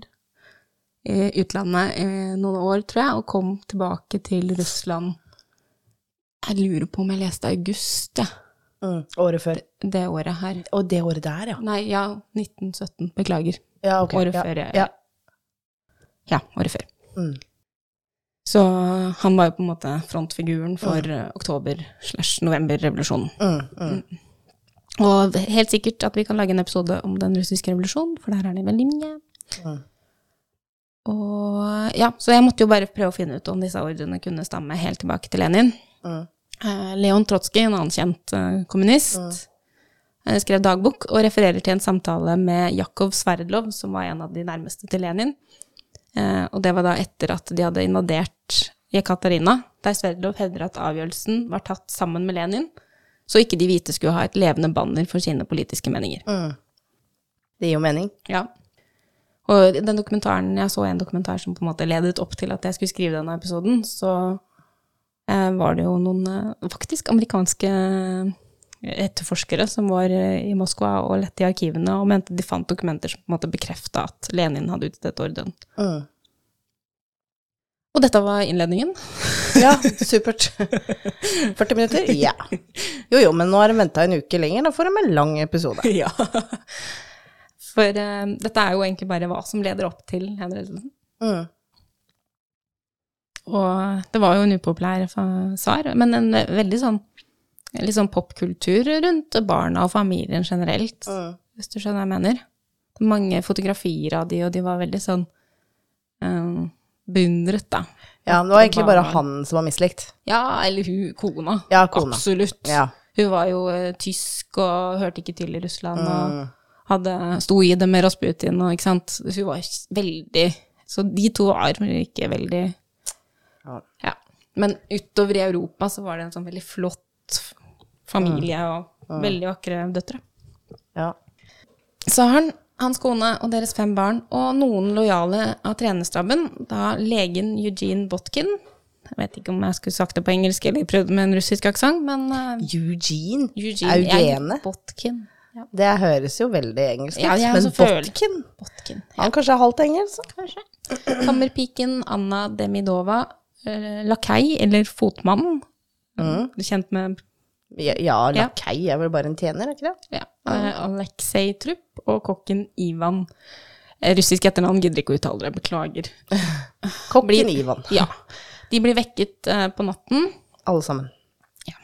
i utlandet i noen år, tror jeg, og kom tilbake til Russland. Jeg lurer på om jeg leste august, ja, mm, året før? det året her. Og det året der, ja. Nei, ja, 1917. Beklager. Ja, okay, Året ja. før. Ja. Ja, året før. Mm. Så han var jo på en måte frontfiguren for mm. oktober slash november-revolusjonen. Mm, mm. Og helt sikkert at vi kan lage en episode om den russiske revolusjonen, for der er det veldig mye. Mm. Og ja, så jeg måtte jo bare prøve å finne ut om disse ordrene kunne stamme helt tilbake til Lenin. Mm. Eh, Leon Trotskij, en annen kjent eh, kommunist, eh, skrev dagbok og refererer til en samtale med Jakov Sverdlov, som var en av de nærmeste til Lenin. Eh, og det var da etter at de hadde invadert Jekaterina, der Sverdlov hevder at avgjørelsen var tatt sammen med Lenin, så ikke de hvite skulle ha et levende banner for sine politiske meninger. Mm. Det gir jo mening. Ja. Og den dokumentaren, jeg så en dokumentar som på en måte ledet opp til at jeg skulle skrive denne episoden, så eh, var det jo noen eh, faktisk amerikanske etterforskere som var eh, i Moskva og lette i arkivene og mente de fant dokumenter som på en måte bekrefta at Lenin hadde utstedt ordren. Mm. Og dette var innledningen. Ja, supert. 40 minutter? Ja. Jo jo, men nå har de venta en uke lenger, da får de en lang episode. ja. For uh, dette er jo egentlig bare hva som leder opp til henrettelsen. Mm. Og det var jo en upopulær svar, men en veldig sånn, litt sånn popkultur rundt barna og familien generelt, Mm. hvis du skjønner hva jeg mener. Mange fotografier av de, og de var veldig sånn um, beundret, da. Ja, det var egentlig bare han som var mislikt. Ja, eller hun, kona. Ja, kona. Absolutt. Ja. Hun var jo uh, tysk og hørte ikke til i Russland, og Mm. hadde, sto i det med Rasputin, og ikke sant. Så hun var veldig Så de to var ikke veldig Ja. Ja. Men utover i Europa så var det en sånn veldig flott familie og veldig vakre døtre. ja. Så han, hans kone og deres fem barn, og noen lojale av trenerstaben, da legen Eugene Botkin Jeg vet ikke om jeg skulle sagt det på engelsk eller prøvd med en russisk aksent, men eh, Eugene. Eugene Eugene. Botkin. Ja, Det høres jo veldig engelsk ut. Ja, men Botkin Botkin. Ja, Han kanskje er halvt engelsk? kanskje. Kammerpiken Anna Demidova, eh, lakei, eller fotmannen, kjent med Ja, ja lakei er vel bare en tjener, er ikke det? ja, Uh, Aleksej Trupp og kokken Ivan. Eh, Russisk etternavn gidder ikke å uttale det, beklager. Kokken Blir- Ivan. Ja. De blir vekket uh, på natten, Alle sammen. Ja.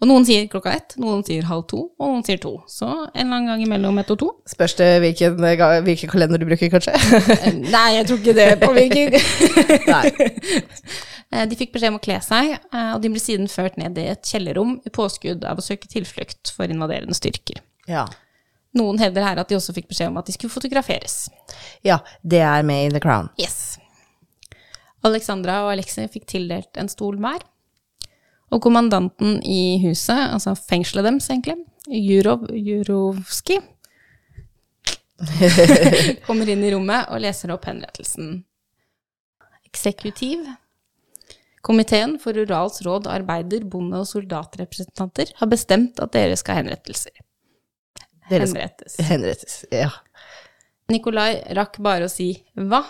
og noen sier klokka ett, noen sier halv to, og noen sier to. Så en eller annen gang imellom ett og to. Spørs det hvilken, hvilken kalender du bruker, kanskje? Eh, Nei, jeg tror ikke det påvirker. Nei. Eh, De fikk beskjed om å kle seg, eh, og de ble siden ført ned i et kjellerrom i påskudd av å søke tilflukt for invaderende styrker. Ja. Noen hevder her at de også fikk beskjed om at de skulle fotograferes. ja, det er med i The Crown. Yes. Alexandra og Alexei fikk tildelt en stol hver. Og kommandanten i huset, altså fengselet deres egentlig, Jurov Jurovskij, kommer inn i rommet og leser opp henrettelsen. Eksekutiv. Komiteen for Urals råd arbeider, bonde- og soldatrepresentanter har bestemt at dere skal henrettelser. Dere skal Henrettes. henrettes. Ja. Nikolai rakk bare å si hva,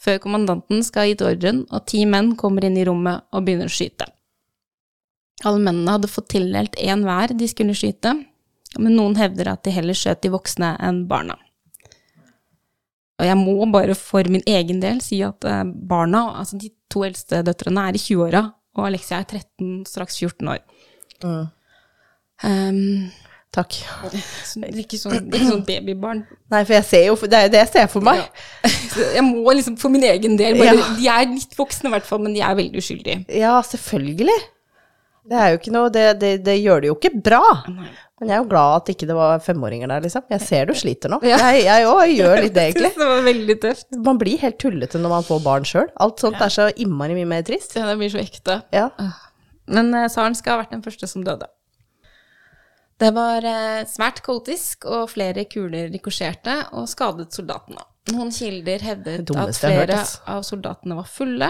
før kommandanten skal ha gitt ordren, og ti menn kommer inn i rommet og begynner å skyte. Alle mennene hadde fått tildelt én hver de skulle skyte, men noen hevder at de heller skjøt de voksne enn barna. Og jeg må bare for min egen del si at eh, barna, altså de to eldste døtrene, er i 20-åra, og Alexia er 13, straks 14 år. Mm. Um, Takk. så det er ikke sånn, ikke sånn babybarn. Nei, for jeg ser jo Det er jo det jeg ser for meg. Ja. Jeg må liksom for min egen del bare, Ja. De er litt voksne i hvert fall, men de er veldig uskyldige. Ja, selvfølgelig. Det er jo ikke noe Det, det, det gjør det jo ikke bra. Men jeg er jo glad at ikke det var femåringer der, liksom. Jeg ser du sliter nå. Jeg òg gjør litt det, egentlig. Det var veldig tøft. Man blir helt tullete når man får barn sjøl. Alt sånt er så innmari mye mer trist. Ja, det blir så ekte. Ja. Men Saren tsaren skal ha vært den første som døde. Det var eh, svært kaotisk, og flere kuler rikosjerte og skadet soldatene. Noen kilder hevdet at flere av soldatene var fulle,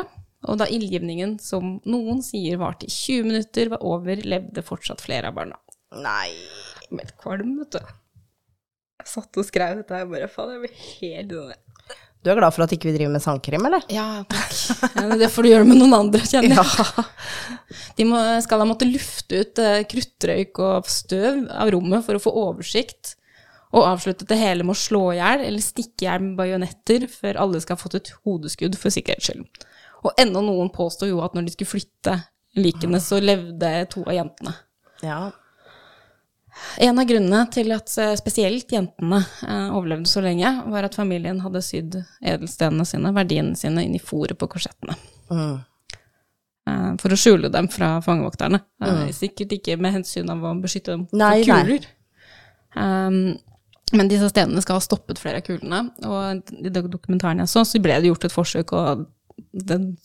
og da ildgivningen, som noen sier varte i 20 minutter, var over, levde fortsatt flere av barna. Nei. Helt kvalm, vet du. Jeg satt og skrev dette her, bare faen, jeg blir helt sånn Du er glad for at ikke vi driver med sandkrim, eller? Ja, takk. Det får du gjøre med noen andre, kjenner jeg. De må, skal ha måttet lufte ut eh, kruttrøyk og støv av rommet for å få oversikt, og avslutte det hele med å slå i hjel eller stikke i hjel med bajonetter før alle skal ha fått et hodeskudd for sikkerhets skyld. Og enda noen påstår jo at når de skulle flytte likene, så levde to av jentene. Ja. En av grunnene til at eh, spesielt jentene eh, overlevde så lenge, var at familien hadde sydd edelstenene sine, verdiene sine, inn i fòret på korsettene. Mm. eh, For å skjule dem fra fangevokterne. Mm. Sikkert ikke med hensyn av å beskytte dem Nei, for kuler. Um, men disse stenene skal ha stoppet flere av kulene, og i dokumentaren jeg så, så ble det gjort et forsøk, og den,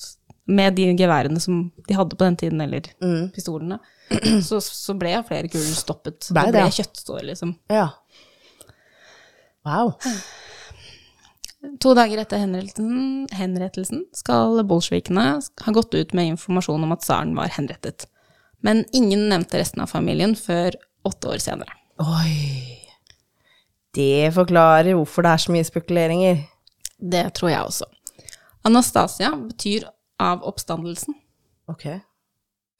med de geværene som de hadde på den tiden, eller Mm. pistolene, så, så ble flere kuler stoppet. Ble det ble kjøttstår, liksom. ja. Wow. To dager etter henrettelsen, henrettelsen skal bolsjevikene ha gått ut med informasjon om at tsaren var henrettet. Men ingen nevnte resten av familien før åtte år senere. Oi. Det forklarer hvorfor det er så mye spekuleringer. Det tror jeg også. Anastasia betyr av oppstandelsen, Ok.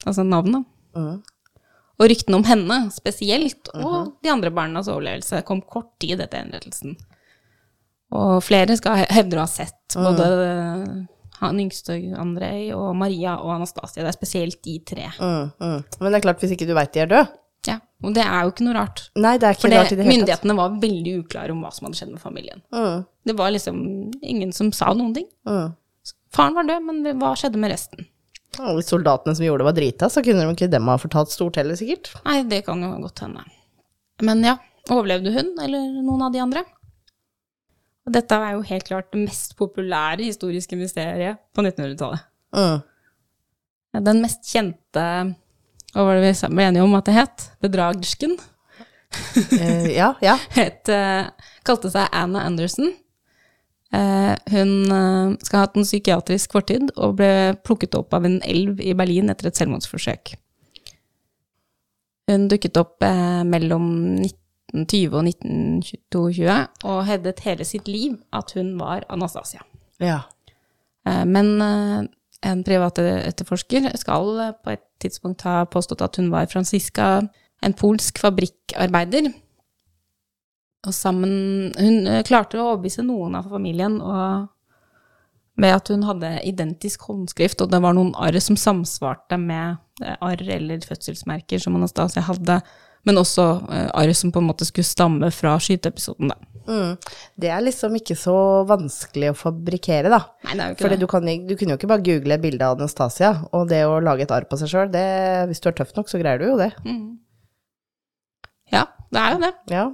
altså navnet. Mm. Og ryktene om henne spesielt, og de andre barnas overlevelse, kom kort tid etter henrettelsen. Og flere skal he- hevder å ha sett både han yngste Andrej og Maria og Anastasia. Det er spesielt de tre. Mm, mm. Men det er klart, hvis ikke du veit de er døde og det er jo ikke noe rart. Nei, det er ikke Fordi rart i det hele tatt. myndighetene var veldig uklare om hva som hadde skjedd med familien. Mm, Det var liksom ingen som sa noen ting. mm. Faren var død, men hva skjedde med resten? Hvis soldatene som gjorde det, var drita, så kunne de ikke dem ha fortalt stort heller, sikkert. Nei, det kan jo godt hende. Men ja, overlevde hun, eller noen av de andre? Og dette er jo helt klart det mest populære historiske mysteriet på 1900-tallet. Mm. Den mest kjente, hva var det vi ble enige om at det het? Bedragersken. Uh, ja, ja. Het, uh, kalte seg Anna Anderson. Uh, hun skal ha hatt en psykiatrisk fortid og ble plukket opp av en elv i Berlin etter et selvmordsforsøk. Hun dukket opp mellom 1920 og 1922 og hevdet hele sitt liv at hun var Anastasia. ja. Men en privat etterforsker skal eh, på et tidspunkt ha påstått at hun var Franziska, en polsk fabrikkarbeider. Og sammen Hun eh, klarte å overbevise noen av familien og, med at hun hadde identisk håndskrift, og det var noen arr som samsvarte med eh, arr eller fødselsmerker som Anastasia hadde, men også eh, arr som på en måte skulle stamme fra skyteepisoden. da. Mm. Det er liksom ikke så vanskelig å fabrikkere, da. Nei, det er jo ikke Fordi det. du, kan, du kunne jo ikke bare google bilde av Anastasia, og det å lage et arr på seg sjøl, hvis du er tøff nok, så greier du jo det. Ja, det er jo det. Ja.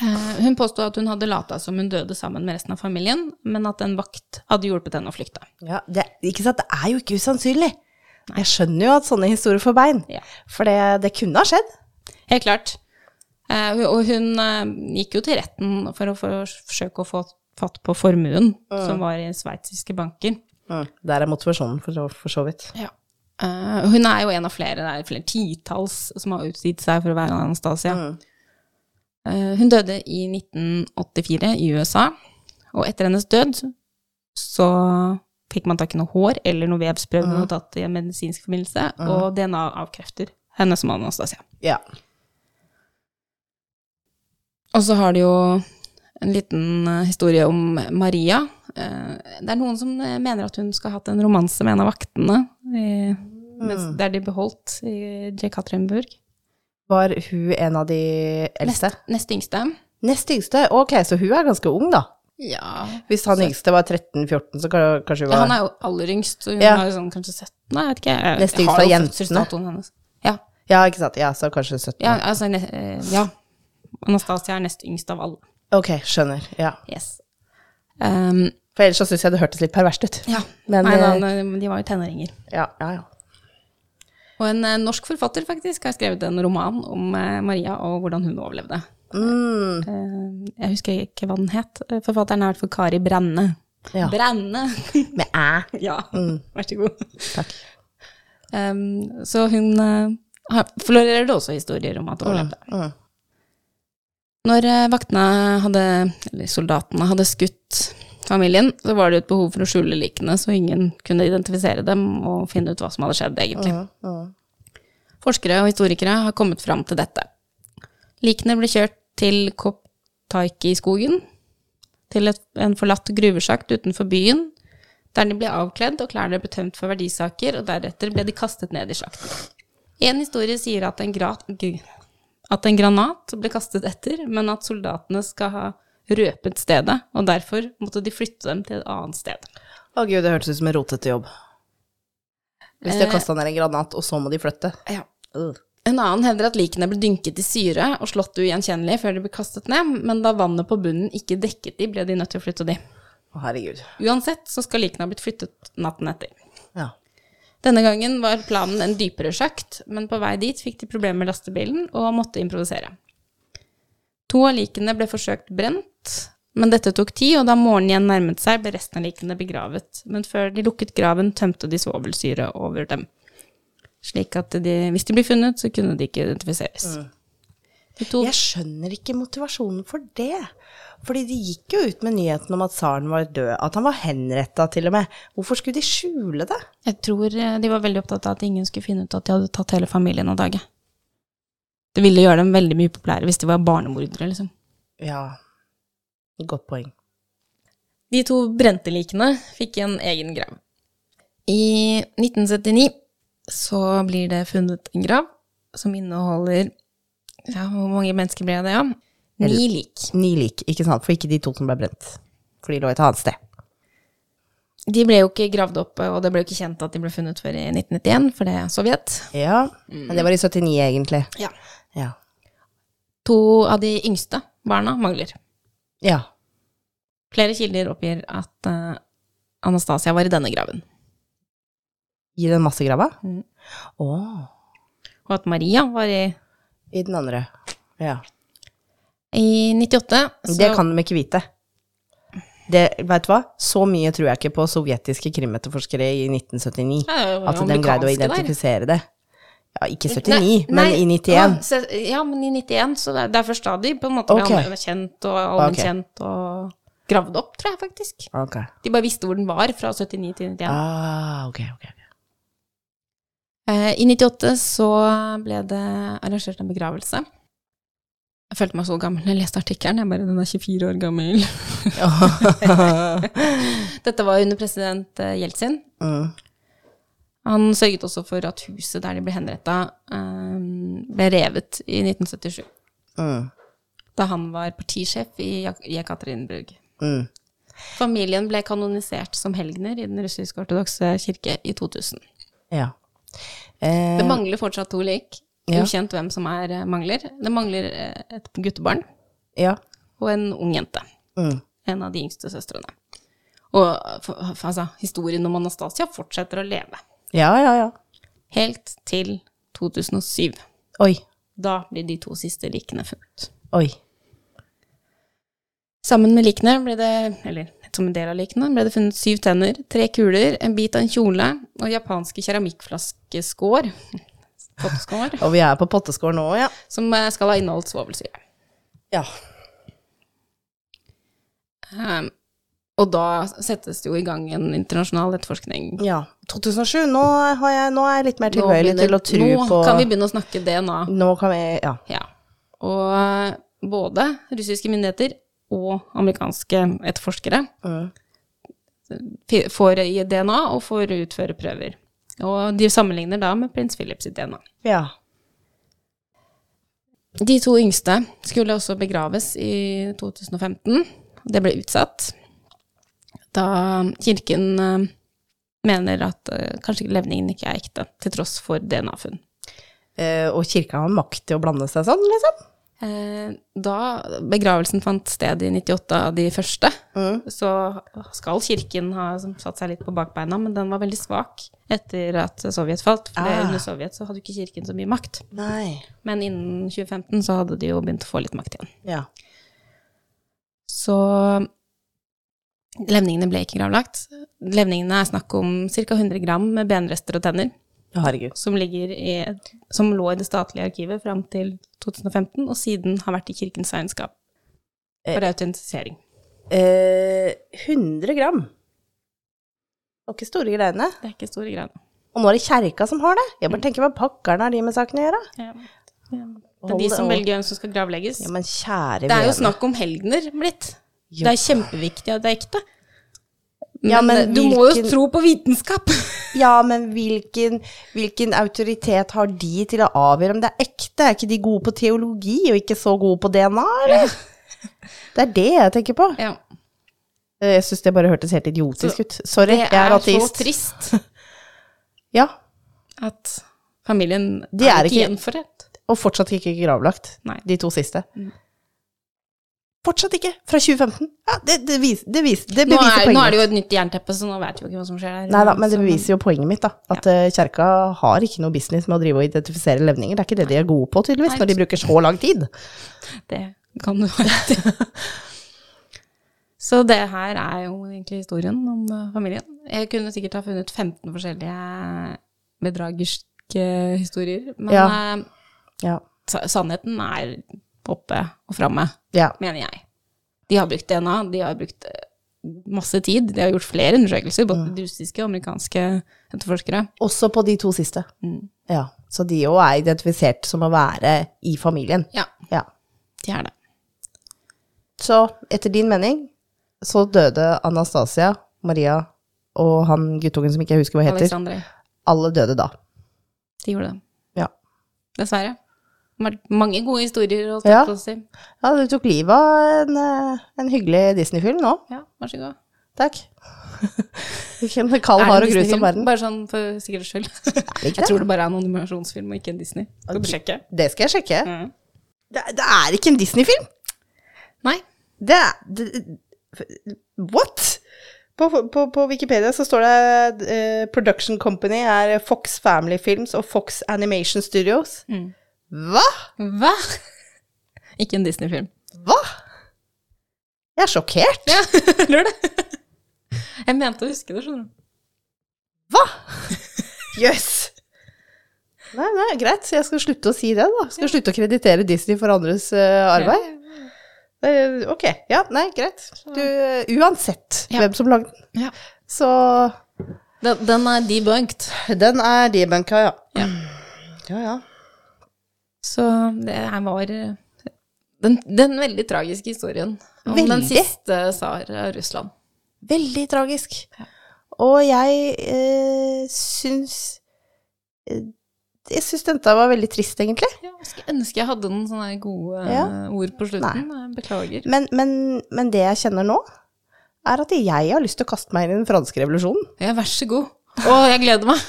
Eh, Hun påstod at hun hadde lata som hun døde sammen med resten av familien, men at en vakt hadde hjulpet henne å flykte. ja det, ikke sant? det er jo ikke usannsynlig. Jeg skjønner jo at sånne historier får bein, Ja. for det, det kunne ha skjedd. Helt klart. Eh, Og hun eh, gikk jo til retten for å forsøke å få fatt på formuen som var i sveitsiske banker. Mm. Der er motivasjonen, for så, for så vidt. Ja. Uh, hun er jo en av flere, det er flere titalls som har utgitt seg for å være Anastasia. Eh, hun døde i 1984 i USA, og etter hennes død så fikk man tak i noe hår eller noe vevsprøve hun tatt i en medisinsk forbindelse, og DNA avkrefter henne som Anastasia. Ja. Og så har de jo en liten eh, historie om Maria. Eh, det er noen som eh, mener at hun skal ha hatt en romanse med en av vaktene, i, Mm. der de beholdt i Jekaterinburg. Var hun en av de eldste? Nest, nest yngste. Nest yngste? Ok, så hun er ganske ung, da. Ja. Hvis han yngste var 13-14, så kanskje hun var ja. Han er jo aller yngst, så hun Ja. er sånn kanskje 17, Nei, jeg vet ikke. Jeg, Nest yngst av jentene. Ja. Ja, ikke sant. Ja, så kanskje 17. Ja, altså, ja. Anastasia er nest yngst av alle. Ok, skjønner. Ja. Yes. Um, For ellers så syns jeg det hørtes litt perverst ut. ja. Men, Nei, da, eh, de var jo tenåringer. Ja, ja, ja. Og en eh, norsk forfatter faktisk har skrevet en roman om eh, Maria og hvordan hun overlevde. Mm, jeg husker ikke hva den het. Forfatteren er i hvert fall Kari Brenne. Ja. Brenne! med æ. ja, vær så god. Takk. Um, så hun uh, florerer det også historier om at hun overlevde. Mm. Når eh, vaktene hadde, eller soldatene hadde skutt familien, så var det jo et behov for å skjule likene, så ingen kunne identifisere dem og finne ut hva som hadde skjedd, egentlig. Ja, ja. Forskere og historikere har kommet fram til dette. Likene ble kjørt til Koptaiki-skogen, til et, en forlatt gruvesjakt utenfor byen, der de ble avkledd og klærne ble tømt for verdisaker, og deretter ble de kastet ned i sjakten. En historie sier at en, grat... at en granat ble kastet etter, men at soldatene skal ha røpet stedet, og derfor måtte de flytte dem til et annet sted. Å gud, det hørtes ut som en rotete jobb. Hvis de har Eh. kasta ned en granat, og så må de flytte. Ja. En annen hevder at likene ble dynket i syre og slått ugjenkjennelig før de ble kastet ned, men da vannet på bunnen ikke dekket de, ble de nødt til å flytte de. Å, herregud. Uansett så skal likene ha blitt flyttet natten etter. Denne gangen var planen en dypere sjakt, men på vei dit fikk de problemer med lastebilen og måtte improvisere. To av likene ble forsøkt brent, men dette tok tid, og da morgenen igjen nærmet seg, ble resten av likene begravet. Men før de lukket graven, tømte de svovelsyre over dem. Slik at de, hvis de ble funnet, så kunne de ikke identifiseres. Jeg skjønner ikke motivasjonen for det. Fordi de gikk jo ut med nyheten om at tsaren var død, at han var henretta til og med. Hvorfor skulle de skjule det? Jeg tror eh, de var veldig opptatt av at ingen skulle finne ut at de hadde tatt hele familien av dage. Det ville gjøre dem veldig mye populære hvis de var barnemordere, liksom. Ja, godt poeng. De to brente likene fikk en egen grav. I 1979 så blir det funnet en grav som inneholder ja, Hvor mange mennesker ble det, ja? Ni lik. Ni lik, ikke sant? For ikke de to som ble brent. For de lå et annet sted. De ble jo ikke gravd opp, og det ble jo ikke kjent at de ble funnet før i 1991, for det er Sovjet. Ja, men det var i 79 egentlig. Ja. Ja. To av de yngste barna mangler. Ja. Flere kilder oppgir at uh, Anastasia var i denne graven, I den massegrava? Mm. Oh. og at Maria var i i den andre. Ja. I 98 så Det kan de ikke vite. Det, vet du hva? Så mye tror jeg ikke på sovjetiske krimetterforskere i 1979. Ja, At de greide å identifisere der. det. Ja, ikke 79, Nei, men nei, i 91. Ja, ja, men i 91, så det er, først da de på en måte ble kjent og allmennkjent og gravd opp, tror jeg faktisk. Okay. De bare visste hvor den var fra 79 til 91. Ah, ok, ok. Eh, I 98 så ble det arrangert en begravelse. Jeg følte meg så gammel da jeg leste artikkelen. Jeg bare, den er 24 år gammel. Dette var under president eh, Jeltsin. mm. Han sørget også for at huset der de ble henretta, ble revet i 1977. Mm. Da han var partisjef i Jekaterinburg. Mm. Familien ble kanonisert som helgener i den russisk-ortodokse kirke i 2000. Ja. Eh, Det mangler fortsatt to lik. Ja. Ukjent hvem som er eh, mangler. Det mangler eh, et guttebarn ja. og en ung jente. Mm. En av de yngste søstrene. Og altså, historien om Anastasia fortsetter å leve. ja, ja, ja. Helt til 2007. Oi, Da blir de to siste likene funnet. oi. Sammen med likene ble det, eller som en del av likene, ble det funnet syv tenner, tre kuler, en bit av en kjole og japanske keramikkflaskeskår, potteskår, Og vi er på potteskår nå, ja. som eh, skal ha inneholdt svovelsyre. Ja. Um, og da settes det jo i gang en internasjonal etterforskning. ja. 2007, nå, har jeg, nå er jeg litt mer tilbøyelig til å tro nå på kan vi begynne å snakke DNA. Nå kan vi Ja. Ja. Og eh, både russiske myndigheter, og amerikanske etterforskere Mm. får i DNA og får utføre prøver. Og de sammenligner da med prins Philips DNA. Ja. De to yngste skulle også begraves i 2015. Det ble utsatt da kirken eh, mener at eh, kanskje levningen ikke er ekte, til tross for DNA-funn. Eh, og kirka har makt til å blande seg sånn, liksom? Eh, Da begravelsen fant sted i 98 av de første, Mm. så skal kirken ha satt seg litt på bakbeina, men den var veldig svak etter at Sovjet falt. For Ah. under Sovjet så hadde ikke kirken så mye makt. Nei. Men innen 2015 så hadde de jo begynt å få litt makt igjen. Ja. Så levningene ble ikke gravlagt. Levningene er snakk om ca. 100 gram med benrester og tenner, Herregud. som, i, som lå i det statlige arkivet fram til 2015, og siden har vært i kirkens regnskap for autentisering. Eh, 100 gram. Det var ikke store greiene. Det er ikke store greiene. Og nå er det kjerka som har det. Jeg bare tenker hva pakkerne har de med saken å gjøre? Ja. Det er de som velger hvem som skal gravlegges. Ja, men kjære Det er jo snakk om helgener blitt. Jo. Det er kjempeviktig at det er ekte. Men, Ja, men du må jo tro på vitenskap. Ja, men hvilken, hvilken autoritet har de til å avgjøre om det er ekte? Er ikke de gode på teologi og ikke så gode på DNA, eller? Det er det jeg tenker på. Ja. Jeg syns det bare hørtes helt idiotisk Så ut. Sorry, Det jeg er er så trist Ja, at familien De er er ikke- gjenforent. og fortsatt ikke gravlagt. Nei. De to siste. Mm. Fortsatt ikke! Fra 2015. Ja, det, det, vis, det, vis, det Nå beviser er, poenget nå er det jo et nytt jernteppe, så nå vet vi jo ikke hva som skjer der. Nei da, men det beviser jo poenget mitt, da. At ja. kjerka har ikke noe business med å drive og identifisere levninger. Det er ikke det de er gode på, tydeligvis, Nei. når de bruker så lang tid. Det kan du ha rett i. Så det her er jo egentlig historien om eh, familien. Jeg kunne sikkert ha funnet 15 forskjellige bedragerske historier, men Ja. eh, Ja. sannheten er oppe og framme, ja. mener jeg. De har brukt DNA, de har brukt eh, masse tid, de har gjort flere undersøkelser, både russiske og amerikanske etterforskere. Også på de to siste. Mm. Ja. Så de òg er identifisert som å være i familien. Ja, Ja. de er det. Så etter din mening så døde Anastasia, Maria og han guttungen som ikke jeg husker hva heter. Alexandre, Alle døde da. de gjorde det. Ja. Dessverre. Mange gode historier å Ja. på seg. Ja, du tok livet av en, eh, en hyggelig Disney-film nå. Ja, vær så god. Takk. Hvilken kald, hard en og grusom verden. Bare sånn for sikkerhets skyld. Jeg tror det bare er en animasjonsfilm og ikke en Disney. Skal du sjekke? Det skal jeg sjekke. Mm. Det, det er ikke en Disney-film! Nei. Det er What? På, på, på Wikipedia så står det uh, Production Company er Fox Family Films og Fox Animation Studios. Mm. Hva? Hva? Ikke en Disney-film. Hva? Jeg er sjokkert. Ja, Lurer det? Jeg mente å huske det, skjønner du. Hva? Jøss. Nei, nei, greit. Jeg skal slutte å si det, da. Skal slutte å kreditere Disney for andres uh, arbeid. Eh, ok. Ja, nei, greit. Du, eh, uansett Ja. hvem som lagde den, Ja. så Den, den er debunked. Den er debunka, ja. Ja. Ja, ja. Så det her var eh, den, den veldig tragiske historien om den siste tsar av Russland. Veldig tragisk. Og jeg eh, syns eh, Jeg syns dette var veldig trist, egentlig. Ja, skulle ønske jeg hadde noen sånne gode Ja. eh, ord på slutten. Jeg Beklager. Men, men, men det jeg kjenner nå, er at jeg har lyst til å kaste meg inn i den franske revolusjonen. Ja, vær så god. Å, jeg gleder meg.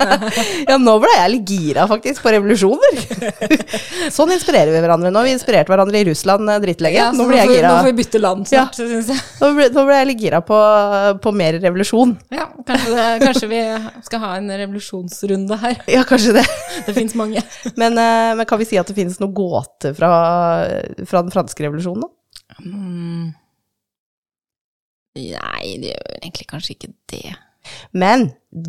Ja, nå ble jeg litt gira, faktisk, på revolusjoner. sånn inspirerer vi hverandre. Nå vi inspirert hverandre i Russland eh, drittlenge. Ja, nå, nå Nå får vi bytte land snart, synes jeg. Nå ble, nå ble jeg litt gira på, på mer revolusjon. Ja, kanskje, det, kanskje vi skal ha en revolusjonsrunde her. Ja, kanskje det. Det fins mange. Men, eh, men kan vi si at det finnes noen gåte fra, fra den franske revolusjonen, da? Mm. Nei, det gjør egentlig kanskje ikke det. Men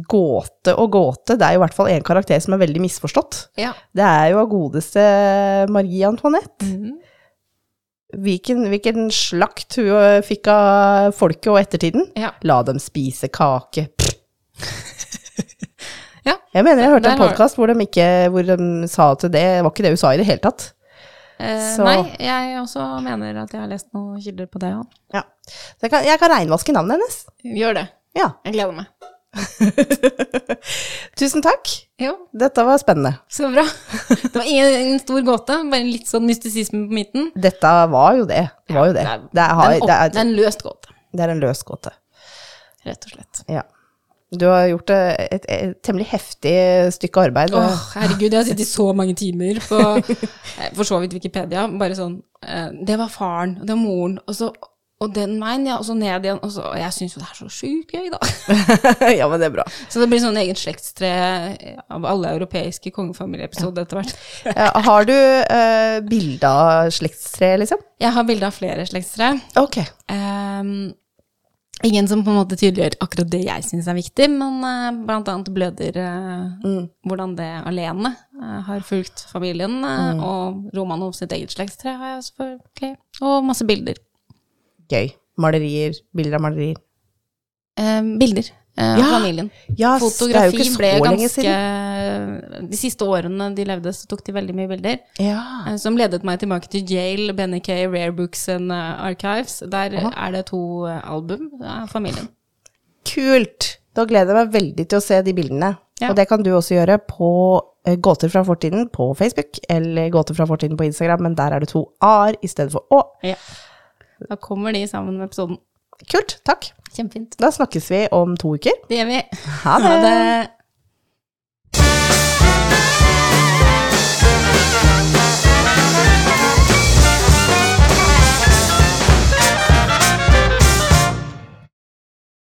gåte og gåte, det er jo i hvert fall en karakter som er veldig misforstått. Ja. Det er jo av godeste Marie Antoinette. Mhm. Hvilken, hvilken slakt hun eh, fikk av folket og ettertiden. Ja. La dem spise kake. Ja. Jeg mener jeg hørte en podkast hvor, hvor de sa til det, det var ikke det hun sa i det hele tatt. Eh, Nei, jeg også mener at jeg har lest noen kilder på det. Ja. Ja. Så jeg kan, jeg kan regnvaske navnet hennes. Gjør det. Ja. Jeg gleder meg. Tusen takk. Jo, Dette var spennende. så bra. Det var ingen, ingen stor gåte, bare litt sånn mystisisme på midten. Dette var jo det. Det var jo det. Det er, Det er, har- det er, en, det er, en løst gåte, det er en løs gåte. rett og slett. Ja. Du har gjort et, et, et temmelig heftig stykke arbeid. Åh, herregud, jeg har sittet så mange timer på eh, for så vidt Wikipedia. Bare sånn eh, Det var faren, og det var moren, og så og den veien, ja, og så ned igjen. Og, så, og jeg syns jo det er så sjukt gøy, da. ja, men det er bra. Så det blir sånn eget slektstre av alle europeiske kongefamilieepisoder etter hvert. Har du uh, bilde av slektstre, liksom? Jeg har bilde av flere slektstre. Ok. Ehm, ingen som på en måte tydeliggjør akkurat det jeg syns er viktig, men eh, blant annet bløder eh, hvordan det alene har fulgt familien. eh, Og Romanov sitt eget slektstre har jeg selvfølgelig. Og masse bilder. Gøy. Malerier. Bilder av malerier. Eh, bilder eh, Ja, familien. Ja, Fotografi ble ganske. De siste årene de levde, så tok de veldig mye bilder. Ja. eh, Som ledet meg tilbake til Jail, Benny K, Rare Books and eh, Archives. Der er det to eh, album av familien. Kult! Da gleder jeg meg veldig til å se de bildene. Ja. Og det kan du også gjøre på eh, Gåter fra fortiden på Facebook, eller Gåter fra fortiden på Instagram, men der er det to a-er i stedet for å. Ja. Da kommer de sammen med episoden. Kult, takk. Kjempefint. Da snakkes vi om to uker. Det gjør vi. Ha det. Ha det.